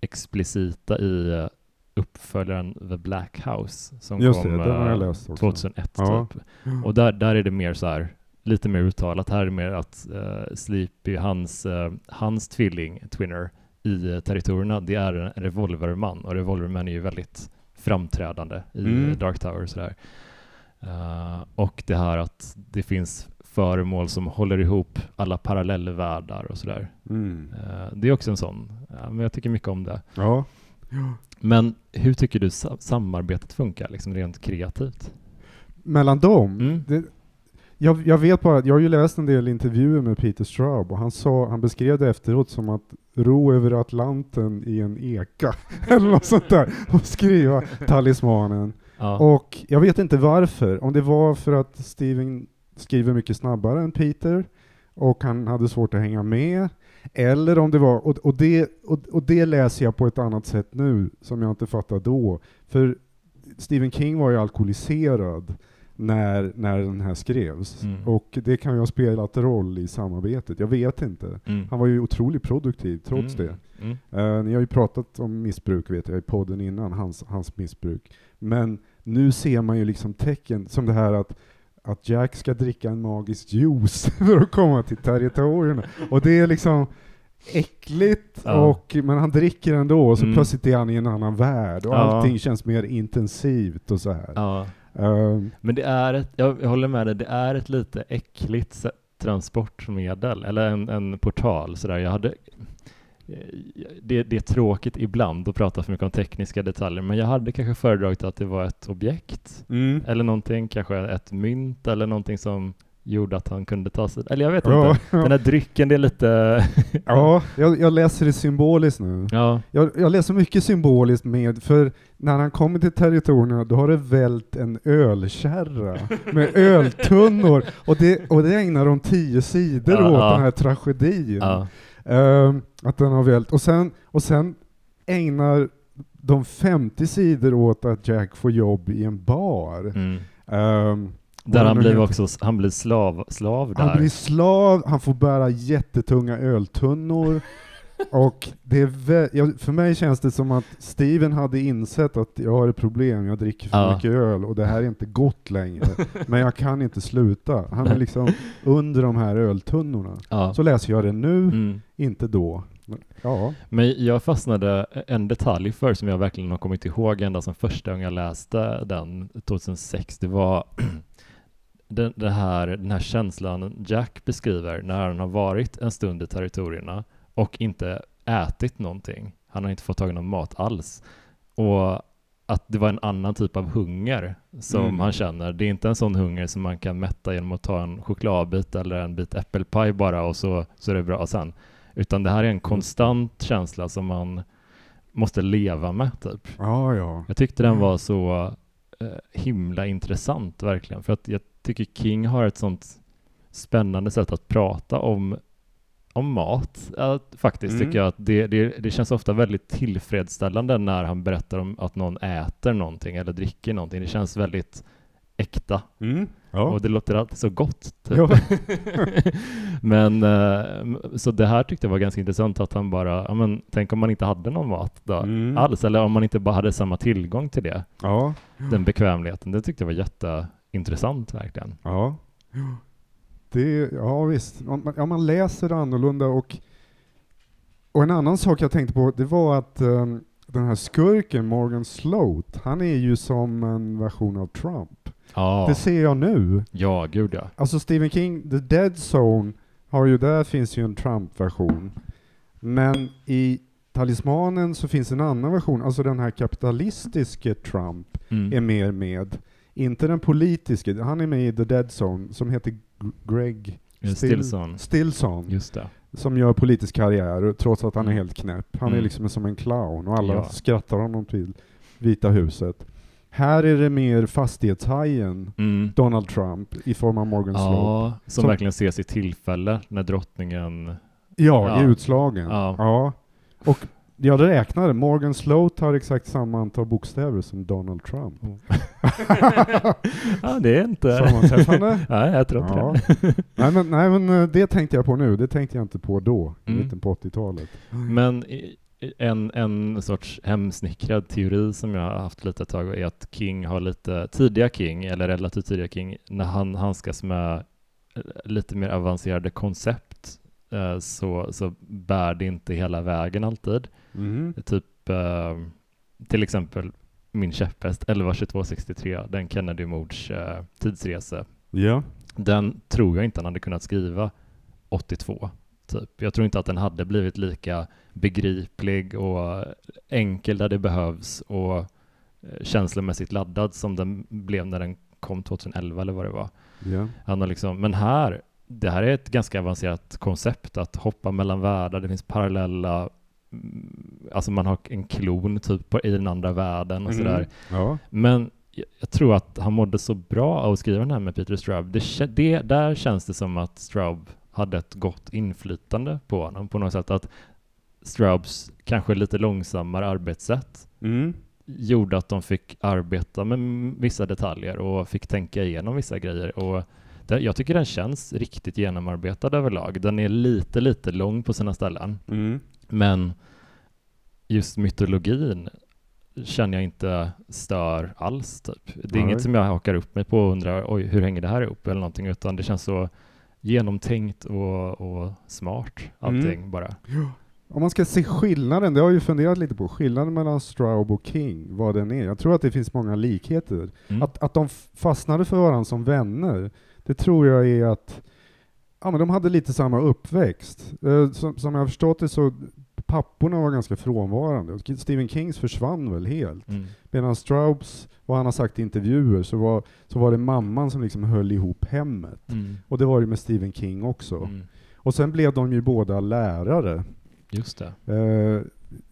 explicita i uppföljaren The Black House som Just kom det, 2001 ja. typ. Och där, där är det mer så här lite mer uttalat. Här är mer att uh, Sleepy, hans, uh, hans tvilling, Twinner, i uh, territorierna, det är en revolverman och revolvermän är ju väldigt framträdande i mm. Dark Tower sådär. Uh, och det här att det finns föremål som håller ihop alla parallellvärldar och sådär. Mm. Uh, det är också en sån, ja, men jag tycker mycket om det. Ja. Men hur tycker du samarbetet funkar, liksom rent kreativt? Mellan dem? Mm. Det, jag, jag, vet bara att jag har ju läst en del intervjuer med Peter Straub och han, sa, han beskrev det efteråt som att ro över Atlanten i en eka, <laughs> eller något sånt där, och skriva talismanen. Ja. Och jag vet inte varför, om det var för att Steven skriver mycket snabbare än Peter, och han hade svårt att hänga med, eller om det var, och, och, det, och, och det läser jag på ett annat sätt nu, som jag inte fattade då. För Stephen King var ju alkoholiserad, när, när den här skrevs. Mm. Och det kan ju ha spelat roll i samarbetet, jag vet inte. Mm. Han var ju otroligt produktiv trots mm. det. Uh, ni har ju pratat om missbruk vet jag i podden innan, hans, hans missbruk. Men nu ser man ju liksom tecken som det här att att Jack ska dricka en magisk juice <laughs> för att komma till territorierna. Och det är liksom äckligt, ja. och, men han dricker ändå, och så mm. plötsligt är han i en annan värld, och ja. allting känns mer intensivt och så här. Ja. Um, Men det är ett, jag, håller med dig, det är ett lite äckligt transportmedel, eller en, en portal sådär. Jag hade, eh, det, det, är tråkigt ibland att prata för mycket om tekniska detaljer, men jag hade kanske föredragit att det var ett objekt, mm. eller någonting, kanske ett mynt eller någonting som gjorde att han kunde ta sig, eller jag vet ja, inte, ja. den här drycken det är lite... <laughs> ja, jag, jag, läser det symboliskt nu. Ja. Jag, jag, läser mycket symboliskt med, för när han kommer till territorierna då har det vält en ölkärra <laughs> med öltunnor, och det, och det ägnar de tio sidor ja, åt den här tragedin. Uh, att den har vält, och sen, och sen ägnar de 50 sidor åt att Jack får jobb i en bar. Mm. Um, där han blir också, han blir slav, slav där. Han blir slav, han får bära jättetunga öltunnor. <laughs> och det är för mig känns det som att Steven hade insett att jag har ett problem, jag dricker för ja. mycket öl och det här är inte gott längre. <laughs> men jag kan inte sluta. Han är liksom under de här öltunnorna. Ja. Så läser jag det nu, mm. inte då. Ja. Men jag fastnade en detalj för som jag verkligen har kommit ihåg ända sedan första gången jag läste den 2006. Det var <clears throat> den, det här, den här känslan Jack beskriver när han har varit en stund i territorierna och inte ätit någonting. Han har inte fått tag i någon mat alls. Och att det var en annan typ av hunger som mm. han känner. Det är inte en sån hunger som man kan mätta genom att ta en chokladbit eller en bit äppelpaj bara och så, så är det bra sen. Utan det här är en konstant känsla som man måste leva med typ. Ja, ja. Jag tyckte den var så eh, himla intressant verkligen. För att jag tycker King har ett sånt spännande sätt att prata om, om mat. Ja, faktiskt mm. tycker jag att det, det, det, känns ofta väldigt tillfredsställande när han berättar om att någon äter någonting eller dricker någonting. Det känns väldigt äkta. Mm. Ja. Och det låter alltid så gott. Typ. Ja. <laughs> men eh, så det här tyckte jag var ganska intressant att han bara, ja men tänk om man inte hade någon mat då Mm. alls, eller om man inte bara hade samma tillgång till det, ja. den bekvämligheten. Det tyckte jag var jätteintressant verkligen. Ja. Det, ja visst, man, ja, man läser det annorlunda och, och en annan sak jag tänkte på, det var att ehm, den här skurken Morgan Sloat, han är ju som en version av Trump. Ja, Det ser jag nu. ja gud ja. Alltså Stephen King, The Dead Zone, har ju, där finns ju en Trump-version. Men i Talismanen så finns en annan version, alltså den här kapitalistiske Trump Mm. är mer med. Inte den politiske, han är med i The Dead Zone, som heter Greg Still- Stillson. Stillson, Just det. som gör politisk karriär trots att han är Mm. helt knäpp. Han är Mm. liksom som en clown och alla Ja. skrattar honom till Vita huset. Här är det mer fastighetshajen, Mm. Donald Trump, i form av Morgan. Ja, som, Som- verkligen ses i tillfälle när drottningen... Ja, Ja. i utslagen. Ja. Ja. Och jag räknade, Morgan Sloat har exakt samma antal bokstäver som Donald Trump. <laughs> ja, det är inte... Sammanträffande? Nej, <laughs> jag tror inte Ja. det. <laughs> nej, men, nej men eh, det tänkte jag på nu, det tänkte jag inte på då, i Mm. mitten på 80-talet. Men en, en sorts hemsnickrad teori som jag har haft lite tag är att King har lite, tidiga King, eller relativt tidiga King, när han handskas med eh, lite mer avancerade koncept eh, så, så bär det inte hela vägen alltid. Mm. Typ eh, till exempel min käpphäst 112263, den Kennedy-mords eh, tidsresa. Ja. Den tror jag inte han hade kunnat skriva 82. Typ. Jag tror inte att den hade blivit lika begriplig och enkel där det behövs och eh, känslomässigt laddad som den blev när den kom 2011 eller vad det var. ja. Han har liksom, men här, det här är ett ganska avancerat koncept att hoppa mellan världar, det finns parallella mm, Alltså man har en klon typ på, i den andra världen och Mm. sådär. Ja. Men jag, tror att han mådde så bra av att skriva den här med Peter Straub. Det, det, där känns det som att Straub hade ett gott inflytande på honom på något sätt. Att Straubs kanske lite långsammare arbetssätt Mm. gjorde att de fick arbeta med vissa detaljer och fick tänka igenom vissa grejer. Och det, jag tycker den känns riktigt genomarbetad överlag. Den är lite, lite lång på sina ställen. Mm. Men just mytologin känner jag inte stör alls. Typ. Det är Nej. inget som jag hakar upp mig på och undrar oj, hur hänger det här ihop eller någonting, utan det känns så genomtänkt och, och smart allting Mm. bara. Om man ska se skillnaden, det har jag ju funderat lite på, skillnaden mellan Straub och King, vad den är. Jag tror att det finns många likheter. Mm. Att, att de fastnade för varandra som vänner, det tror jag är att ja, men de hade lite samma uppväxt. Eh, som, som jag har förstått det så papporna var ganska frånvarande. Stephen Kings försvann väl helt. Mm. Medan Straubs, vad han har sagt i intervjuer, så var, så var det mamman som liksom höll ihop hemmet. Mm. Och det var det med Stephen King också. Mm. Och sen blev de ju båda lärare. Just det. Eh,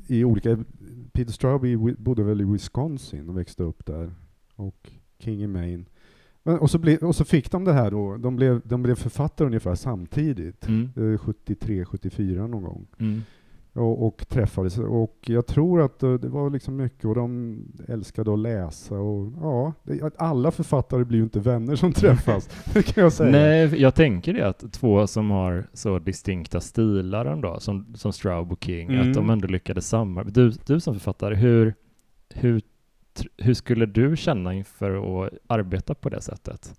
i olika, Peter Straub bodde väl i Wisconsin och växte upp där. Och King i Maine. Men, och, så ble, och så fick de det här då, de blev, de blev författare ungefär samtidigt. Mm. Eh, 73, 74 någon gång. Mm. Och, och träffades. Och jag tror att eh, det var liksom mycket, och de älskade att läsa. Och, ja, det, alla författare blir ju inte vänner som träffas, <laughs> det kan jag säga. Nej, jag tänker det att två som har så distinkta stilar ändå, som, som Straub och King, Mm. att de ändå lyckades samarbeta. Du, du som författare, hur, hur, hur skulle du känna inför att arbeta på det sättet?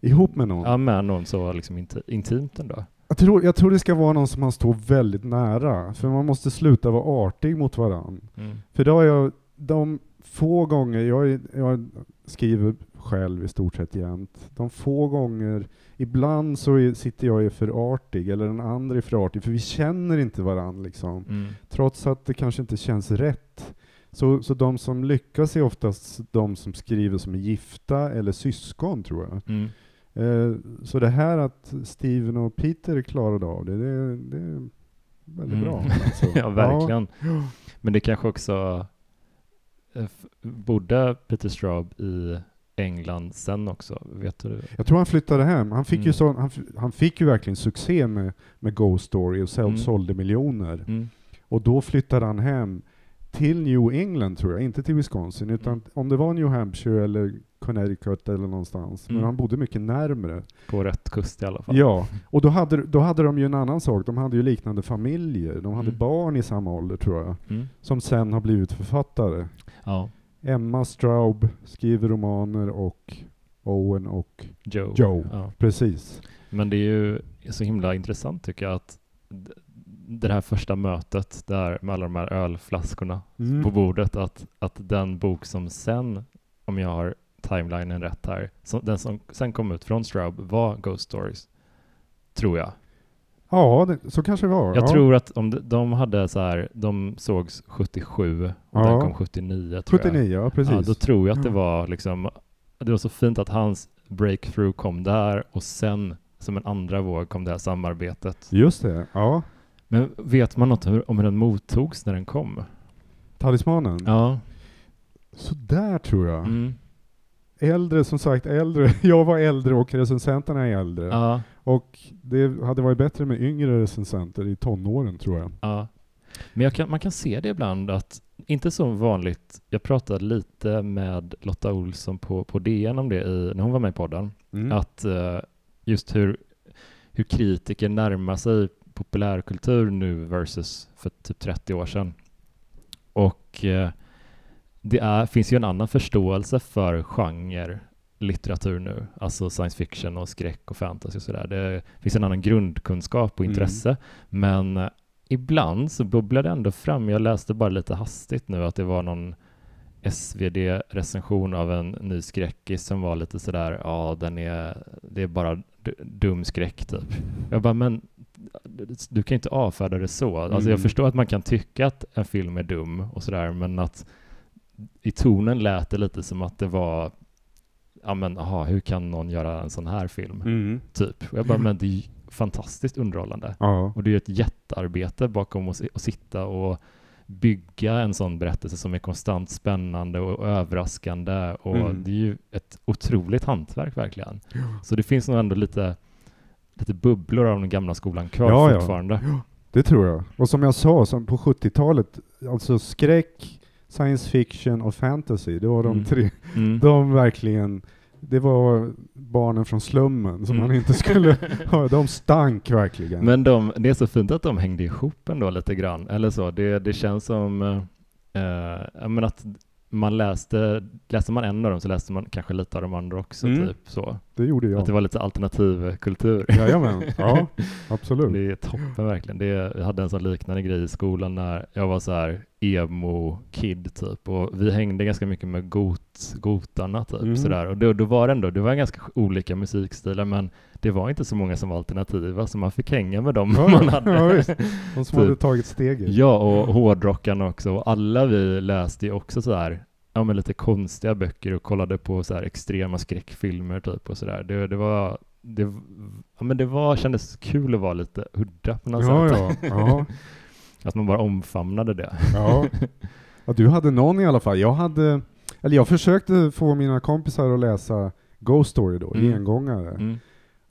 Ihop med någon. Ja, med någon så liksom inti- intimt ändå. Jag tror, jag tror det ska vara någon som man står väldigt nära, för man måste sluta vara artig mot varann. Mm. För då har jag, de få gånger, jag, jag skriver själv i stort sett jämt, de få gånger, ibland så är, sitter jag är för artig, eller den andra är för artig, för vi känner inte varann liksom. Mm. Trots att det kanske inte känns rätt. Så, så de som lyckas är oftast de som skriver som är gifta eller syskon, tror jag. Mm. Eh, så det här att Steven och Peter klarade av det, det, det är väldigt Mm. bra. <laughs> Alltså. Ja, verkligen. Men det kanske också eh, bodde Peter Straub i England sen också, vet du? Jag tror han flyttade hem. Han fick, Mm. ju, så, han, han fick ju verkligen succé med, med Ghost Story och Mm. sålde miljoner. Mm. Och då flyttade han hem till New England tror jag, inte till Wisconsin, utan Mm. om det var New Hampshire eller Connecticut eller någonstans. Mm. Men han bodde mycket närmre. På rätt kust i alla fall. Ja, och då hade, då hade de ju en annan sak. De hade ju liknande familjer. De hade Mm. barn i samma ålder tror jag. Mm. Som sen har blivit författare. Ja, Emma Straub skriver romaner och Owen och Joe. Joe. Ja. Precis. Men det är ju så himla intressant tycker jag att det här första mötet där med alla de här ölflaskorna Mm. på bordet, att, att den bok som sen, om jag har timelinen rätt här, som, den som sen kom ut från Straub var Ghost Stories. Tror jag. Ja, det, så kanske det var. Jag ja. tror att om de, de hade så här, de sågs 77 och Ja. den kom 79 tror jag. 79, ja precis. Ja, då tror jag att det Ja. var liksom, det var så fint att hans breakthrough kom där och sen som en andra våg kom det här samarbetet. Just det, ja. Men vet man något om hur den mottogs när den kom? Talismanen. Ja. Så där tror jag. Mm. Äldre, som sagt äldre. <laughs> Jag var äldre och recensenterna är äldre. Ja. Och det hade varit bättre med yngre recensenter i tonåren tror jag. Ja. Men kan, man kan se det ibland att, inte så vanligt, jag pratade lite med Lotta Olsson på, på DN om det i, när hon var med i podden, Mm. att eh, just hur, hur kritiker närmar sig populärkultur nu versus för typ 30 år sedan. Och eh, det är, finns ju en annan förståelse för genre litteratur nu, alltså science fiction och skräck och fantasy och sådär. Det finns en annan grundkunskap och Mm. intresse, men eh, ibland så bubblar det ändå fram. Jag läste bara lite hastigt nu att det var någon SvD-recension av en ny skräckis som var lite sådär, ja den är, det är bara dum skräck typ. Jag bara, men du kan inte avfärda det så. Alltså jag Mm. förstår att man kan tycka att en film är dum och sådär, men att i tonen lät det lite som att det var, ja men aha, hur kan någon göra en sån här film? Mm. Typ. Och jag bara, men det är fantastiskt underhållande. Ja. Och det är ju ett jättearbete bakom att, att sitta och bygga en sån berättelse som är konstant spännande och överraskande. Och Mm. det är ju ett otroligt hantverk verkligen. Så det finns nog ändå lite, lite bubblor av den gamla skolan kvar Ja, ja. fortfarande. Det tror jag. Och som jag sa, som på 70-talet, alltså skräck, science fiction och fantasy, det var de Mm. tre. Mm. <laughs> De verkligen, det var barnen från slummen som Mm. man inte skulle ha. <laughs> De stank verkligen. Men de, det är så fint att de hängde ihop ändå lite grann. Eller så, det, det känns som eh, eh, ja, men att man läste, läste man en av dem så läste man kanske lite av de andra också. Mm. Typ så. Det gjorde jag. Att det var lite alternativ kultur. Jajamän, ja <laughs> absolut. Det är toppen verkligen. Det, jag hade en sån liknande grej i skolan när jag var så här emo-kid typ och vi hängde ganska mycket med got, gotarna typ Mm. sådär och då, då var det ändå, det var ganska olika musikstilar men det var inte så många som var alternativa så man fick hänga med dem Ja, man hade. ja, visst. De som <laughs> Typ. hade tagit steget. Ja, och hårdrockarna också. Och alla vi läste ju också så här, ja men lite konstiga böcker och kollade på så här extrema skräckfilmer typ och sådär. Det, det var, det, ja men det var, kändes kul att vara lite udda på något Ja, sätt. ja, <laughs> ja, Att man bara omfamnade det. ja. ja. Du hade någon i alla fall. Jag hade, eller jag försökte få mina kompisar att läsa Ghost Story då, Mm. gengångare. Mm.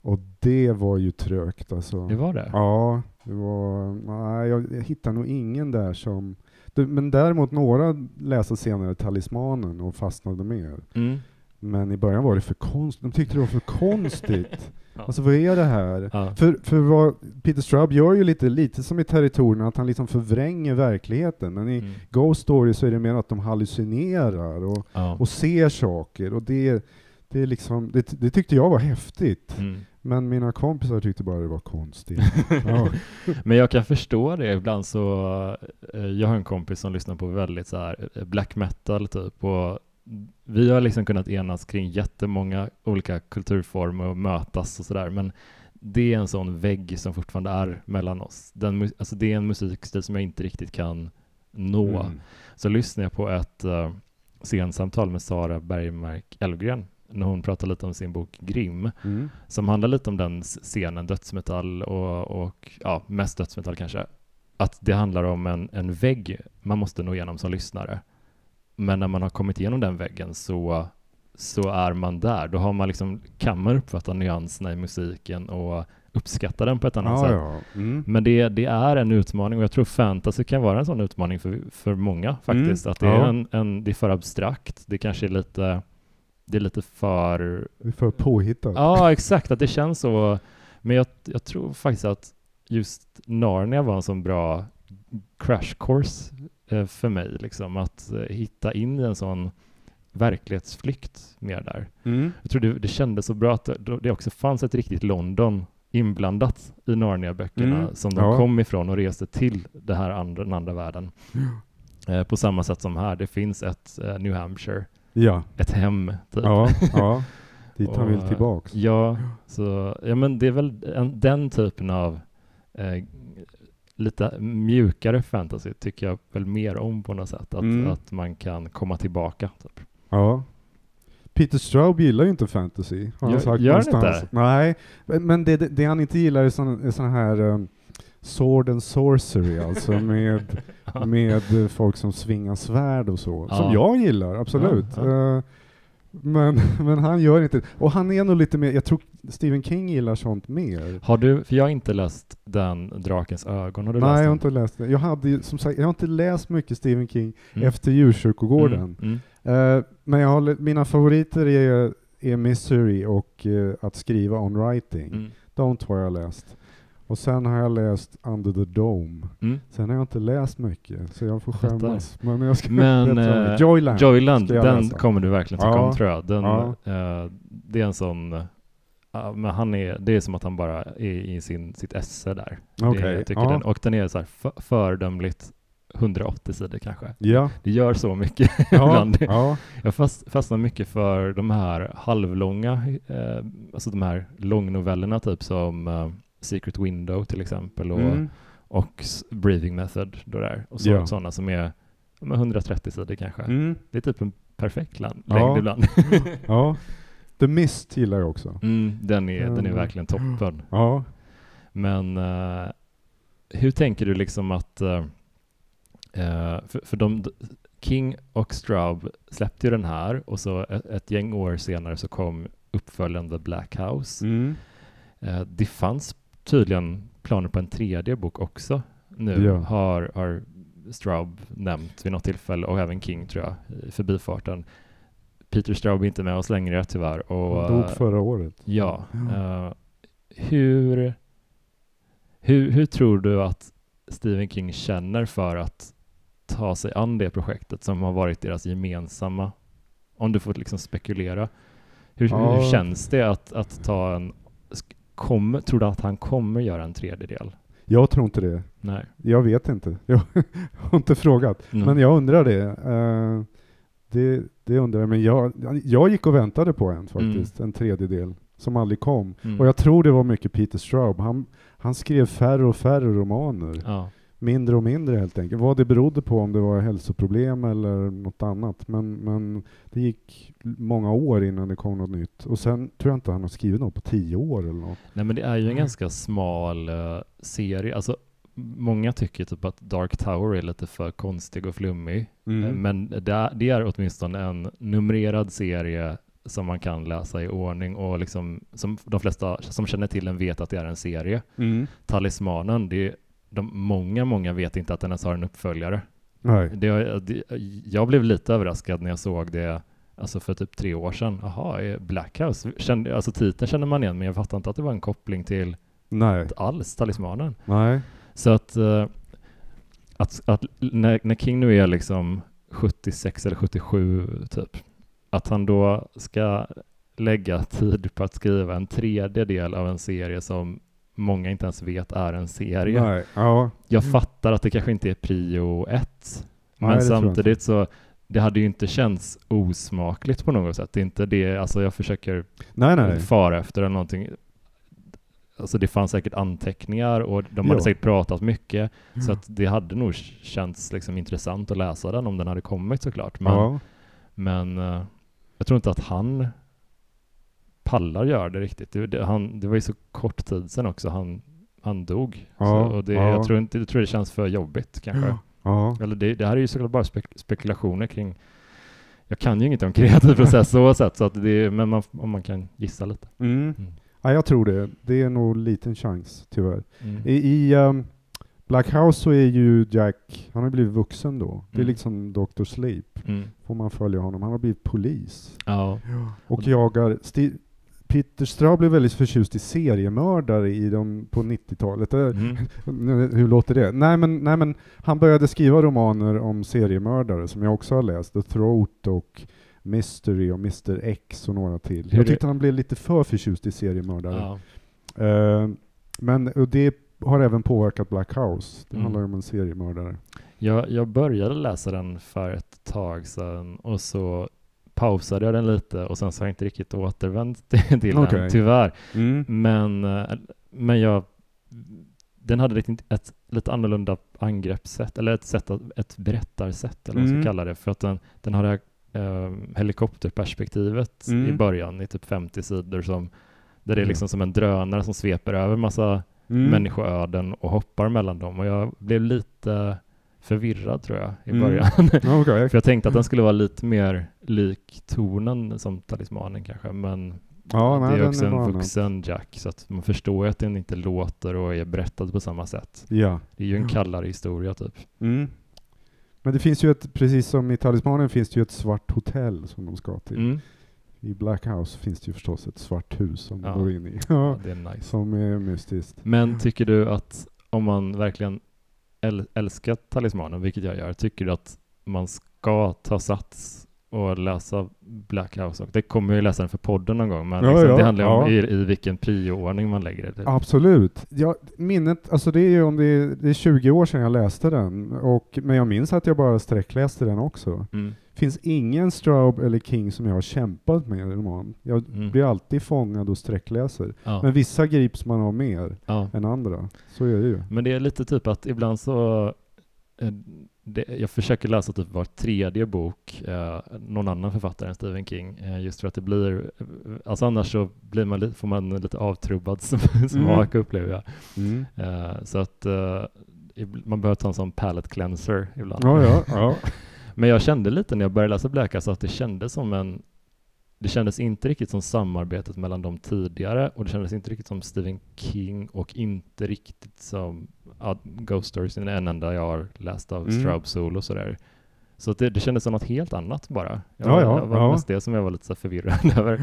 Och det var ju trögt alltså. Det var det? Ja, det var, nej, jag, jag hittar nog ingen där som, men däremot några läste senare Talismanen och fastnade mer. Mm. Men i början var det för konstigt, de tyckte det var för konstigt. <laughs> Ja. Alltså vad är det här? Ja. För, för vad Peter Straub gör ju lite, lite som i Territorierna, att han liksom förvränger verkligheten. Men i Mm. Ghost Story så är det mer att de hallucinerar och, Ja. och ser saker. Och det, det, är liksom, det, det tyckte jag var häftigt. Mm. Men mina kompisar tyckte bara det var konstigt. <laughs> ja. Men jag kan förstå det. Ibland så, eh, jag har en kompis som lyssnar på väldigt så här eh, black metal typ och vi har liksom kunnat enas kring jättemånga olika kulturformer och mötas och sådär men det är en sån vägg som fortfarande är mellan oss. Den, alltså det är en musikstil som jag inte riktigt kan nå. Mm. Så lyssnade jag på ett uh, scensamtal med Sara Bergmark Elfgren när hon pratar lite om sin bok Grim Mm. som handlar lite om den scenen, dödsmetall och, och ja, mest dödsmetall kanske. Att det handlar om en, en vägg man måste nå igenom som lyssnare. Men när man har kommit igenom den väggen så, så är man där. Då har man liksom, kan man uppfatta nyanserna i musiken och uppskatta den på ett annat Ja, sätt. ja. Mm. Men det, det är en utmaning och jag tror fantasy kan vara en sån utmaning för, för många faktiskt. Mm, Att det är, ja. en, en, det är för abstrakt, det kanske är lite, det är lite för Det är för påhittat. Ja, exakt, att det känns så. Men jag, jag tror faktiskt att just Narnia var en sån bra crash course eh, för mig, liksom att eh, hitta in i en sån verklighetsflykt mer där. Mm. Jag tror det, det kändes så bra att det, också fanns ett riktigt London inblandat i Narnia-böckerna Mm, som de ja. kom ifrån och reste till det här andra, den andra världen. Eh, på samma sätt som här, det finns ett eh, New Hampshire, Ja, ett hem typ. ja, ja. <laughs> Dit han vill tillbaks. Ja, så, ja men det är väl en, den typen av eh, lite mjukare fantasy tycker jag väl mer om på något sätt. Att, Mm. att man kan komma tillbaka. Typ. Ja. Peter Straub gillar ju inte fantasy. Har han sagt gör någonstans. inte? Nej, men det, det, han inte gillar är sån här um, sword and sorcery, alltså <laughs> med, med folk som svingar svärd och så. Ja. Som jag gillar, absolut. Ja, ja. Eh, men, <laughs> men han gör inte Och han är nog lite mer, jag tror Stephen King gillar sånt mer. Har du, för jag har inte läst den Drakens ögon, har du Nej, läst jag har den? inte läst det. Jag, hade, som sagt, jag har inte läst mycket Stephen King Mm. efter Djurkyrkogården. Mm, mm. Eh, men jag har, mina favoriter är, är Misery och eh, att skriva on writing. Mm. De två har jag läst. Och sen har jag läst Under the Dome. Mm. Sen har jag inte läst mycket, så jag får skämmas. Men jag ska Men <laughs> eh, Joyland. Joyland, den läsa. kommer du verkligen tycka Ja. om tror jag. Den, Ja. eh, det är en sån, eh, men han är, det är som att han bara är i sin, sitt esse där. Okej, Det, jag tycker ja. den, och den är så här för, föredömligt 180 sidor kanske. Ja, Det gör så mycket <laughs> ja, ibland. ja. Jag fast, fastnar mycket för de här halvlånga, eh, alltså de här långnovellerna typ som eh, Secret Window till exempel och, Mm. och Breathing Method då där. Och så, Ja. sådana som är ja, men 130 sidor kanske. Mm. Det är typ en perfekt lan- Ja. längd ibland. <laughs> ja. The Mist gillar jag också. Mm, den, är, den är Mm. verkligen toppen. Ja. Men eh, hur tänker du liksom att, eh, för, för de, King och Straub släppte ju den här och så ett, ett gäng år senare så kom uppföljande Black House. Mm. Eh, det fanns tydligen planer på en tredje bok också nu, Ja. har, har Straub nämnt vid något tillfälle och även King tror jag, i förbifarten. Peter Straub är inte med oss längre tyvärr. Och, Han dog eh, förra året. Ja. Ja. eh, hur, hur, hur tror du att Stephen King känner för att ta sig an det projektet som har varit deras gemensamma, om du får liksom spekulera. Hur, Ja. hur känns det att, att ta en, kommer, tror du att han kommer göra en tredjedel? Jag tror inte det. Nej. Jag vet inte. <laughs> Jag har inte frågat. Mm. Men jag undrar det. Eh, det, det undrar jag. Men jag, jag gick och väntade på en faktiskt. En tredjedel. Som aldrig kom. Mm. Och jag tror det var mycket Peter Straub. Han, han skrev färre och färre romaner. Ja. Mindre och mindre helt enkelt. Vad det berodde på, om det var hälsoproblem eller något annat. Men, men det gick många år innan det kom något nytt. Och sen tror jag inte han har skrivit något på tio år eller något. Nej men det är ju en Mm. ganska smal eh, serie. Alltså, många tycker typ att Dark Tower är lite för konstig och flummig. Mm. Eh, Men det är, det är åtminstone en numrerad serie som man kan läsa i ordning och liksom, som de flesta som känner till den vet att det är en serie. Mm. Talismanen, det är, de, många, många vet inte att den ens har en uppföljare. Nej. Det, det, jag blev lite överraskad när jag såg det alltså för typ tre år sedan. Jaha, Black House? Kände, alltså titeln känner man igen, men jag fattade inte att det var en koppling till Nej. alls Talismanen. Nej. Så att, eh, att, att när, när King nu är liksom 76 eller 77 typ, att han då ska lägga tid på att skriva en tredje del av en serie som många inte ens vet är en serie. Nej. Ja. Jag Mm. fattar att det kanske inte är prio ett, Nej, men samtidigt så det hade ju inte känts osmakligt på något sätt. Det är inte det, alltså jag försöker Nej, nej. fara efter eller någonting. Alltså det fanns säkert anteckningar och de hade Ja. säkert pratat mycket. Så att det hade nog känts liksom intressant att läsa den om den hade kommit såklart. Men, Ja. men eh, jag tror inte att han pallar göra det riktigt. Det, det, han, det var ju så kort tid sedan också han, han dog. Ja, så, och det, ja. jag, tror inte, jag tror det känns för jobbigt kanske. Ja. Eller det, det här är ju såklart bara spek spekulationer kring jag kan ju inget om kreativ process så sätt, så att det, men man, om man kan gissa lite. Mm. Mm. Ja, jag tror det. Det är nog liten chans, tyvärr. Mm. I, i um, Black House så är ju Jack, han har blivit vuxen då. Det är Mm. liksom Dr. Sleep, Mm. får man följa honom. Han har blivit polis. Ja. Och Och- jagar... Sti Peter Straub blev väldigt förtjust i seriemördare i dem på 90-talet. Eh, Mm. <laughs> Hur låter det? Nej men, nej men han började skriva romaner om seriemördare som jag också har läst. The Throat och Mystery och Mr X och några till. Hur jag det- tyckte han blev lite för förtjust i seriemördare. Ja. Eh, men och det har även påverkat Black House. Det Mm. handlar om en seriemördare. Jag, jag började läsa den för ett tag sedan och så pausade jag den lite och sen så har jag inte riktigt återvänt <laughs> till till Okej. den, tyvärr. Mm. Men, eh, men jag, den hade riktigt ett lite annorlunda angreppssätt, eller ett, sätt att, ett berättarsätt, eller vad man Mm. ska kalla det, för att den, den har det här eh, helikopterperspektivet i Mm. början i typ 50 sidor som där det är Mm. liksom som en drönare som sveper över massa Mm. människoöden och hoppar mellan dem och jag blev lite förvirrad tror jag i Mm. början. Ja, <laughs> okej. För jag tänkte att den skulle vara lite mer lik tonen som talismanen kanske, men Ja, nej, det är också är en annat. vuxen Jack så att man förstår ju att den inte låter och är berättad på samma sätt. Ja. Det är ju en kallare historia typ. Mm. Men det finns ju ett, precis som i Talismanen finns det ju ett svart hotell som de ska till. Mm. I Black House finns det ju förstås ett svart hus som Ja. de går in i. Ja, <laughs> det är nice. som är mystiskt. Men tycker du att om man verkligen äl älskar talismanen, vilket jag gör, tycker att man ska ta sats och läsa Black House? Och det kommer jag ju läsa den för podden någon gång, men Ja, liksom, ja, det handlar ju om ja. i, i vilken prioordning man lägger det. typ. Absolut. Ja, minnet, alltså det är ju om det är, det är 20 år sedan jag läste den, och, men jag minns att jag bara sträckläste den också. Mm. Finns ingen Straub eller King som jag har kämpat med i roman. Jag Mm. blir alltid fångad och sträckläser. Ja. Men vissa grips man av mer ja. än andra. Så är det ju. Men det är lite typ att ibland så eh, det, jag försöker läsa typ var tredje bok, eh, någon annan författare än Stephen King, eh, just för att det blir, eh, alltså annars så blir man, får man lite avtrubbad <laughs> sm- smak upplever jag. Mm. Eh, så att eh, man behöver ta en sån palette cleanser ibland. Ja, ja, ja. <laughs> Men jag kände lite när jag började läsa House att det kändes som en det kändes inte riktigt som samarbetet mellan de tidigare och det kändes inte riktigt som Stephen King och inte riktigt som Ghost Stories är den enda jag har läst av Mm. Straub Solo och sådär. Så det, det kändes som något helt annat bara. Jag, Ja, ja, jag var ja. mest det som jag var lite så förvirrad <laughs> över.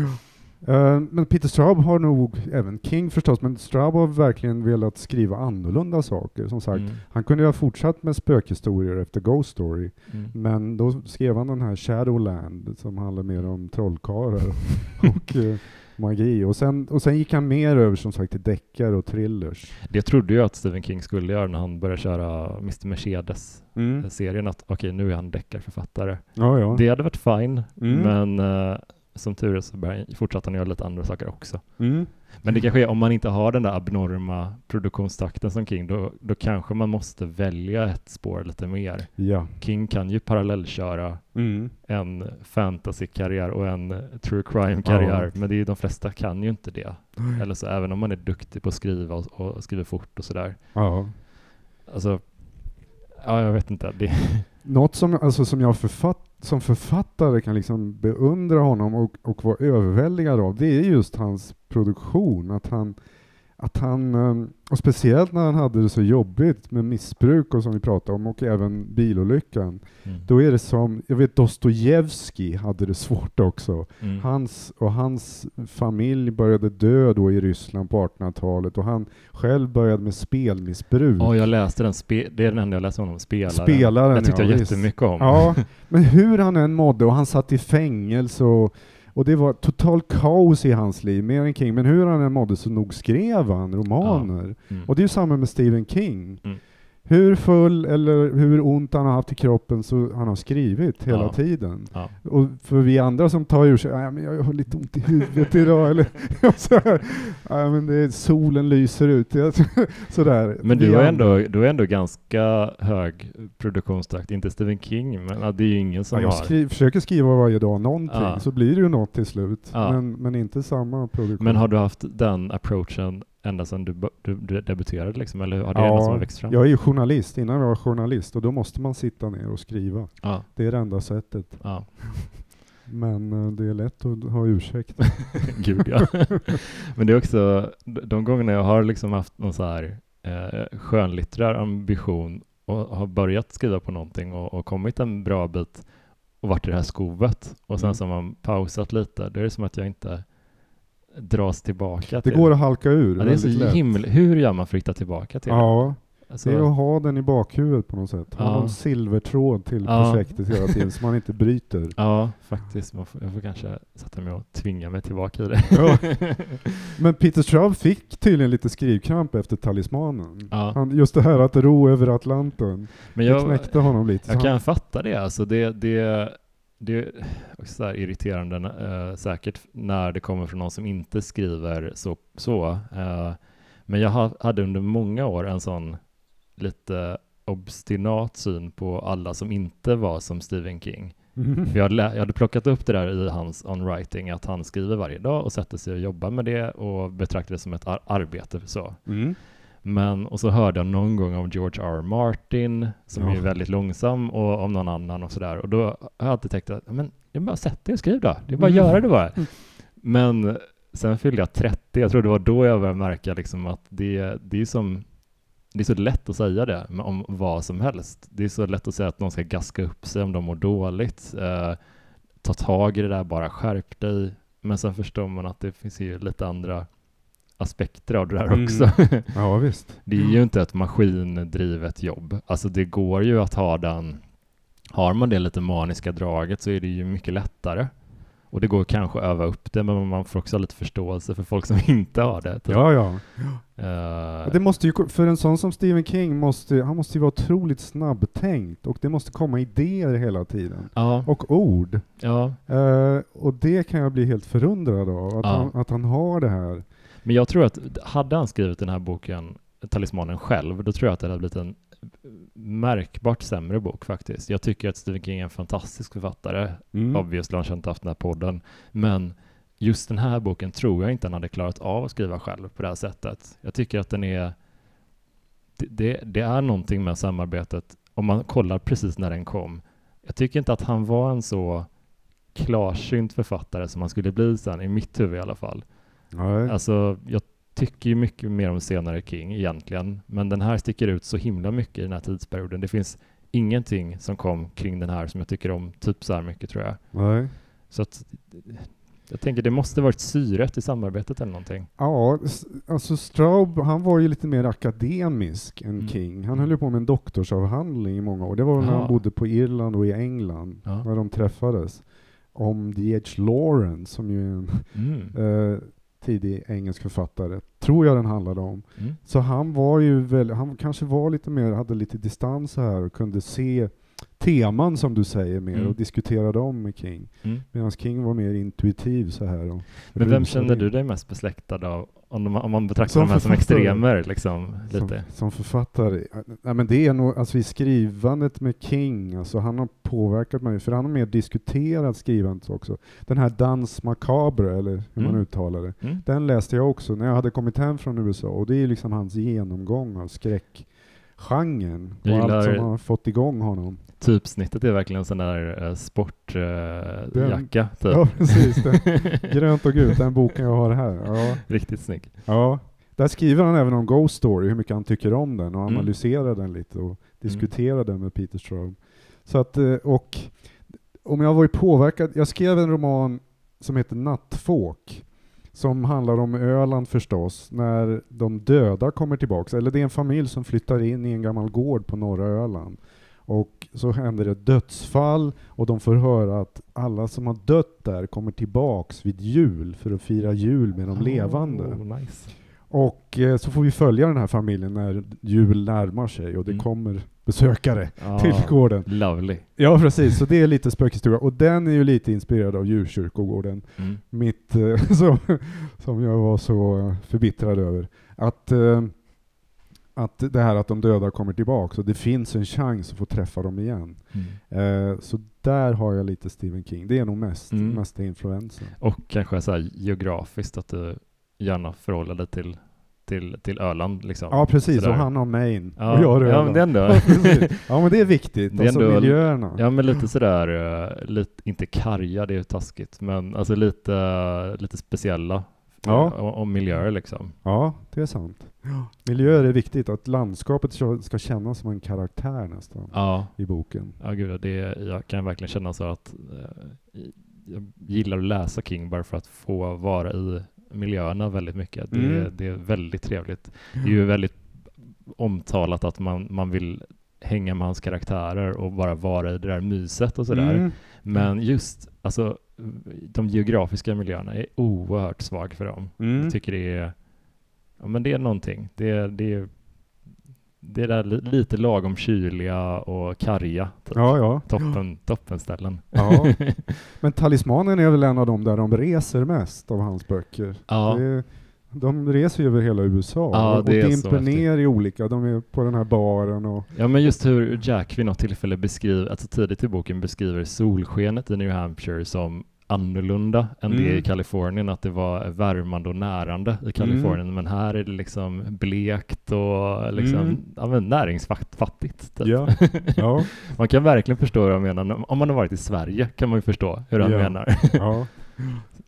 Eh, men Peter Straub har nog, även King förstås, men Straub har verkligen velat skriva annorlunda saker. Som sagt, Mm. han kunde ju ha fortsatt med spökhistorier efter Ghost Story, Mm. men då skrev han den här Shadowland som handlar mer om trollkarlar <laughs> och eh, magi. Och sen, och sen gick han mer över som sagt till deckare och thrillers. Det trodde jag att Stephen King skulle göra när han började köra Mr. Mercedes-serien, att okej, nu är han deckarförfattare. Ja, ja. Det hade varit fine, Mm. men eh, som tur är så började- fortsatte han göra lite andra saker också. Mm. Men det kanske är om man inte har den där abnorma produktionstakten som King, då, då kanske man måste välja ett spår lite mer. Ja. King kan ju parallellköra Mm. en fantasy-karriär och en true crime-karriär, men det är ju de flesta kan ju inte det. Eller så även om man är duktig på att skriva och, och skriver fort och sådär. Ja. Alltså, ja jag vet inte. Det, Något som, alltså, som jag författ, som författare kan liksom beundra honom och, och vara överväldigad av, det är just hans produktion. Att han, att han, ehm, och speciellt när han hade det så jobbigt med missbruk och som vi pratade om, och även bilolyckan. mm. Då är det som, jag vet Dostojevskij hade det svårt också. Mm. Hans, och hans familj började dö då i Ryssland på 1800-talet och han själv började med spelmissbruk. Ja, jag läste den, spe, det är den enda jag läste om Spelaren. Spelaren, Den tyckte ja, jag visst. jättemycket om. Ja, <laughs> men hur han än mådde, och han satt i fängelse och, och det var total kaos i hans liv, mer än King. Men hur han än mådde så nog skrev han romaner. Mm. Och det är ju samma med Stephen King. Mm. Hur full eller hur ont han har haft i kroppen så han har skrivit hela Ja. tiden. Ja. Och för vi andra som tar ur sig, "Nej, men jag har lite ont i huvudet idag, eller <laughs> så här, "Nej, men det är, solen lyser ut, <laughs> sådär. Men du har, ändå, du har ändå ganska hög produktionstakt, inte Stephen King, men det är ju ingen som Ja, jag har. skri försöker skriva varje dag någonting, så blir det ju något till slut. Men, men inte samma produktion. Men har du haft den approachen ända sedan du, du, du debuterade liksom, eller har det Ja, något som har växt fram? Jag är ju journalist, innan jag var journalist, och då måste man sitta ner och skriva. Ja, Det är det enda sättet. ja. <laughs> Men uh, det är lätt att ha ursäkt. <laughs> Gud ja. <laughs> Men det är också de gångerna jag har liksom haft någon så här eh, skönlitterär ambition och har börjat skriva på någonting och, och kommit en bra bit och varit i det här skovet och sen mm. så har man pausat lite. Det är som att jag inte dras tillbaka till det. går att halka ur. Ja, det är så himla, Hur gör man för att hitta tillbaka till ja. det? Alltså, det är att ha den i bakhuvudet på något sätt. Ha ja. någon silvertråd till ja. projektet hela tiden så man inte bryter. <laughs> Ja, faktiskt. Man får, jag får kanske sätta mig och tvinga mig tillbaka i det. Ja. <laughs> Men Peter Straub fick tydligen lite skrivkramp efter Talismanen. Ja. Han, just det här att ro över Atlanten. Men jag, det knäckte honom lite. Jag kan han... fatta det. Alltså det, det, det är också så irriterande äh, säkert när det kommer från någon som inte skriver så. så. Äh, men jag hade under många år en sån lite obstinat syn på alla som inte var som Stephen King. Mm. För jag, jag, hade plockat upp det där i hans on-writing, att han skriver varje dag och sätter sig och jobbar med det och betraktar det som ett ar arbete. Så. Mm. Men, och så hörde jag någon gång om George R. R. Martin, som ja. är väldigt långsam, och om någon annan och sådär. Och då har jag alltid tänkt att, men det är bara att sätta dig och skriv då. Det är bara att mm. göra det bara. Mm. Men sen fyllde jag 30, jag tror det var då jag började märka liksom att det, det är som det är så lätt att säga det om vad som helst. Det är så lätt att säga att någon ska gaska upp sig om de mår dåligt. Eh, ta tag i det där, bara skärp dig. Men sen förstår man att det finns ju lite andra aspekter av det där mm. också. <laughs> Ja, visst. Det är ju inte ett maskindrivet jobb. Alltså det går ju att ha den, har man det lite maniska draget så är det ju mycket lättare. Och det går kanske att öva upp det, men man får också ha lite förståelse för folk som <laughs> inte har det. Typ. Ja, ja. Uh, det måste ju, för en sån som Stephen King, måste, han måste ju vara otroligt snabbtänkt och det måste komma idéer hela tiden. Ja. Och ord. Ja. Uh, och det kan jag bli helt förundrad av, att, ja. han, att han har det här. Men jag tror att, hade han skrivit den här boken, Talismanen själv, då tror jag att det hade blivit en märkbart sämre bok faktiskt. Jag tycker att Stephen King är en fantastisk författare. Mm. Obviously har han inte haft den här podden. Men just den här boken tror jag inte han hade klarat av att skriva själv på det här sättet. Jag tycker att den är det, det är någonting med samarbetet, om man kollar precis när den kom. Jag tycker inte att han var en så klarsynt författare som han skulle bli sen, i mitt huvud i alla fall. Nej. Alltså, jag tycker ju mycket mer om senare King egentligen, men den här sticker ut så himla mycket i den här tidsperioden. Det finns ingenting som kom kring den här som jag tycker om typ så här mycket tror jag. Nej. Så att jag tänker det måste varit syret i samarbetet eller någonting. Ja, alltså Straub, han var ju lite mer akademisk än mm. King. Han höll ju på med en doktorsavhandling i många år. Det var när han bodde på Irland och i England, ja. när de träffades. Om D.H. Lawrence, som ju är en mm. uh, tidig engelsk författare, tror jag den handlade om. Mm. Så han var ju väl, han kanske var lite mer, hade lite distans här och kunde se teman som du säger mer mm. och diskutera dem med King. Mm. Medan King var mer intuitiv så här. Men vem känner du dig mest besläktad av? Om, de, om man betraktar som de här som extremer liksom, lite? Som, som författare? Ja, men det är nog, alltså i skrivandet med King, alltså han har påverkat mig, för han har mer diskuterat skrivandet också. Den här Dans Macabre, eller hur mm. man uttalar det, mm. den läste jag också när jag hade kommit hem från USA, och det är liksom hans genomgång av skräck genren och allt som har fått igång honom. Typsnittet är verkligen en sån där uh, sportjacka. Uh, <laughs> typ. Ja, precis. <laughs> grönt och gult, den boken jag har här. Ja. Riktigt snygg. Ja. Där skriver han även om Ghost Story, hur mycket han tycker om den och mm. analyserar den lite och mm. diskuterar mm. den med Peter Straub. Så att, eh, och om jag har varit påverkad, jag skrev en roman som heter Nattfåk som handlar om Öland förstås, när de döda kommer tillbaka. Eller det är en familj som flyttar in i en gammal gård på norra Öland. Och så händer det dödsfall och de får höra att alla som har dött där kommer tillbaks vid jul för att fira jul med de levande. Oh, nice. Och eh, så får vi följa den här familjen när jul närmar sig och det mm. kommer besökare ah, till gården. Lovely. Ja, precis. Så det är lite spökhistoria. Och den är ju lite inspirerad av djurkyrkogården. Mm. Mitt, eh, <laughs> som, som jag var så förbittrad över. Att, eh, att det här att de döda kommer tillbaka, och det finns en chans att få träffa dem igen. Mm. Eh, så där har jag lite Stephen King. Det är nog mest, mm. mesta influensen. Och kanske så här geografiskt, att du gärna förhåller dig till till, till Öland liksom. Ja precis, Sådär. och han har Maine Ja, och jag har ja, men det ändå, Ja, ja men det är viktigt, <laughs> Det är alltså ändå- miljöerna. ja men lite sådär, eh, lite, inte karga, det är ju taskigt, men alltså lite, lite speciella Ja. eh, om, om miljöer liksom. Ja, det är sant. Miljöer är viktigt, att landskapet ska ska kännas som en karaktär nästan Ja, i boken. ja gud, det, jag kan verkligen känna så att eh, jag gillar att läsa King bara för att få vara i miljöerna väldigt mycket. Det, Mm. det är väldigt trevligt. Det är ju väldigt omtalat att man, man vill hänga med hans karaktärer och bara vara i det där myset och sådär. Mm. Men just alltså, de geografiska miljöerna är oerhört svag för dem. Mm. Jag tycker det är, ja men det är någonting. Det det är, det är där li- lite lagom kyliga och karga. Typ. Ja, ja. Toppen, toppenställen. ja. <laughs> Men Talismanen är väl en av de där de reser mest av hans böcker. Ja, Det de reser ju över hela USA Ja, och dimper ner i olika, de är på den här baren och ja, men just hur Jack vid något tillfälle beskriver, alltså tidigt i boken beskriver solskenet i New Hampshire som annorlunda än det Mm. i Kalifornien, att det var värmande och närande i Kalifornien, men här är det liksom blekt och liksom, Mm. ja, näringsfattigt. Typ. Ja. <laughs> ja, Man kan verkligen förstå vad jag menar. Om man har varit i Sverige kan man ju förstå hur han Ja. menar. <laughs> <laughs>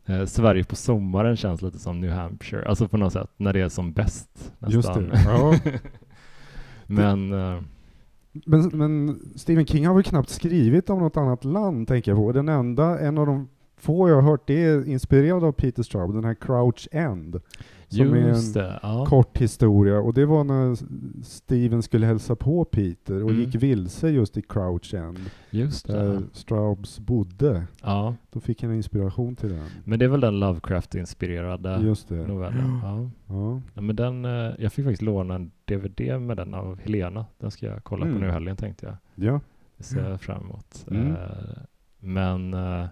Eh, Sverige på sommaren känns lite som New Hampshire, alltså på något sätt när det är som bäst. Nästan. det. Men eh, Men, men Stephen King har väl knappt skrivit om något annat land, tänker jag på. Den enda, en av de få jag har hört, det är inspirerad av Peter Straub, den här Crouch End. Som är just en det, ja. kort historia, och det var när Steven skulle hälsa på Peter och Mm. gick vilse just i Crouch End, Just där det. Straubs bodde. Ja. Då fick han inspiration till den. Men det är väl den Lovecraft-inspirerade novellen? Ja. Ja. ja. men den, eh, jag fick faktiskt låna en DVD med den av Helena. Den ska jag kolla Mm. på nu i helgen tänkte jag. ja. Det ser jag fram emot. Mm. Eh, Men eh,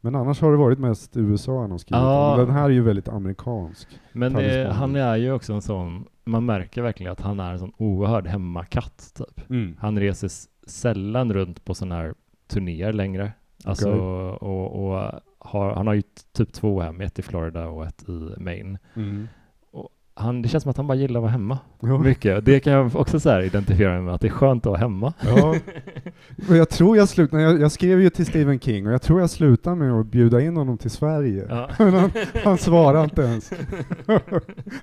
Men annars har det varit mest USA han har skrivit Ja. Den här är ju väldigt amerikansk. Men det, han är ju också en sån, man märker verkligen att han är en sån oerhörd hemmakatt typ. Han reser sällan runt på sådana här turnéer längre. Alltså, Okej. och, och har, han har ju typ två hem, ett i Florida och ett i Maine. Mm. Han, det känns som att han bara gillar att vara hemma Ja. mycket. Det kan jag också så identifiera mig med, att det är skönt att vara hemma. Ja. Och jag tror jag slutade, jag, jag skrev ju till Stephen King och jag tror jag slutade med att bjuda in honom till Sverige. Ja. <laughs> Men han, han svarade inte ens.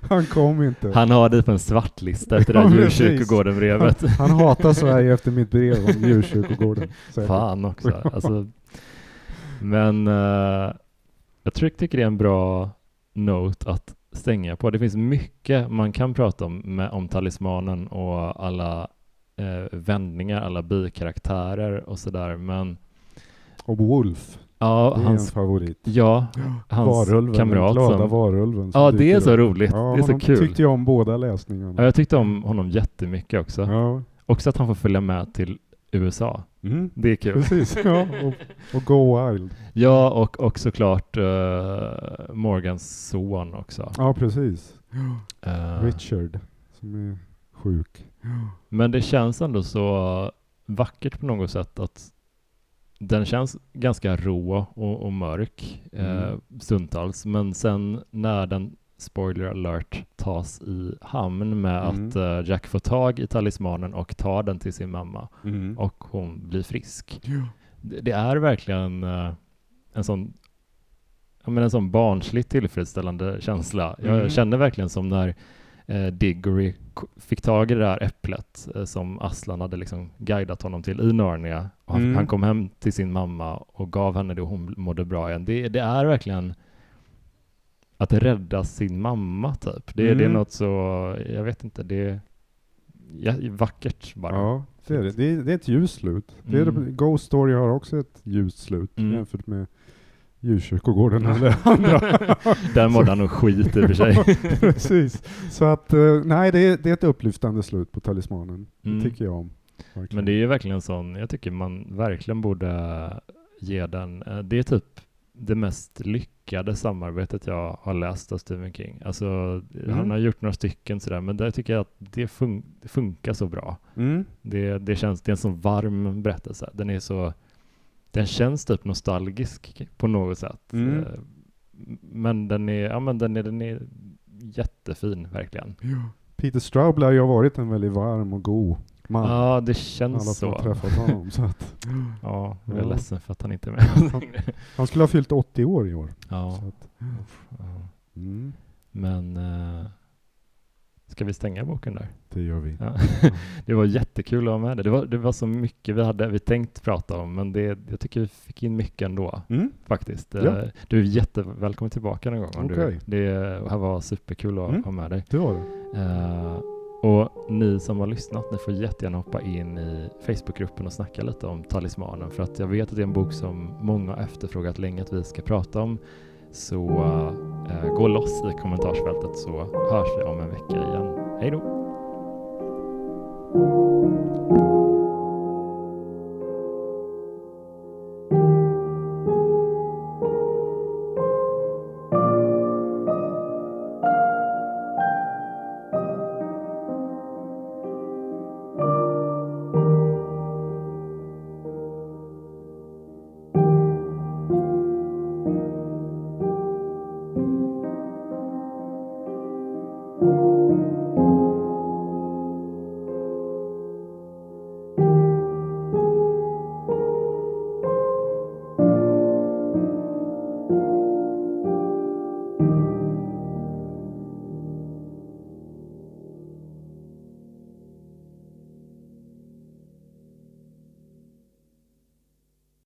<laughs> han kom inte. Han har dig på en svartlista efter det där djurkyrkogården-brevet. Han hatar Sverige efter mitt brev om djurkyrkogården. säkert. Fan också. Alltså, men eh, jag tror, tycker det är en bra note att stänga på. Det finns mycket man kan prata om med, om talismanen och alla eh, vändningar, alla bikaraktärer och sådär. Men Och Wolf, ja, det är hans, en favorit. ja, <gasps> hans varulven, kamrat den glada som... varulven. som Ja, det är så upp. roligt. Ja, det är så kul. tyckte jag om båda läsningarna. Ja, jag tyckte om honom jättemycket också. Ja. Också att han får följa med till USA. Mm. Det är kul. Precis, <laughs> ja. Och, och Go Wild. Ja, och, och såklart uh, Morgans son också. Ja, precis. Eh, Richard, som är sjuk. Men det känns ändå så vackert på något sätt att den känns ganska rå och, och mörk eh, Mm. stundtals, men sen när den spoiler alert tas i hamn med Mm. att eh, Jack får tag i talismanen och tar den till sin mamma Mm. och hon blir frisk. Ja. Det, det är verkligen eh, en sån ja, men en sån barnsligt tillfredsställande känsla. Jag Mm. känner verkligen som när eh, Diggory fick tag i det där äpplet eh, som Aslan hade liksom guidat honom till i Narnia. Och han, Mm. han kom hem till sin mamma och gav henne det och hon mådde bra igen. Det, det är verkligen att rädda sin mamma typ. Det, det är Mm. något så, jag vet inte, det är ja, vackert bara. Ja, det är det. Det är, det är ett ljust slut. Det är Mm. Ghost Story har också ett ljust slut Mm. jämfört med djurkyrkogården eller <laughs> andra. Där mådde han nog skit i och för sig. <laughs> Precis. Så att, eh, nej det är, det är ett upplyftande slut på Talismanen. Mm. Det tycker jag om. Verkligen. Men det är ju verkligen sån, jag tycker man verkligen borde ge den, eh, det är typ det mest lyckade samarbetet jag har läst av Stephen King. Alltså, Mm. han har gjort några stycken sådär, men där tycker jag att det, fun- det funkar så bra. Mm. Det, det känns, det är en så varm berättelse. Den är så, den känns typ nostalgisk på något sätt. Mm. Eh, Men den är, ja men den är, den är jättefin, verkligen. Ja. Peter Straub lär ju varit en väldigt varm och god man. Ja, det känns Alla som så. har träffat honom. Så att, <laughs> Ja, jag är Ja. ledsen för att han inte är med <laughs> längre. han skulle ha fyllt 80 år i år. Ja, att, mm, Men eh, ska vi stänga boken där? det gör vi. Ja. <laughs> Det var jättekul att ha med det. Det var, det var så mycket vi hade vi tänkt prata om, men det, jag tycker vi fick in mycket ändå Mm. faktiskt. Ja. Eh, Du är jättevälkommen tillbaka någon gång. Okej. Du, det här var superkul att Mm. ha med dig. Det var det. Eh, och ni som har lyssnat, ni får jättegärna hoppa in i Facebookgruppen och snacka lite om Talismanen för att jag vet att det är en bok som många har efterfrågat länge att vi ska prata om. Så äh, gå loss i kommentarsfältet så hörs vi om en vecka igen. Hej då!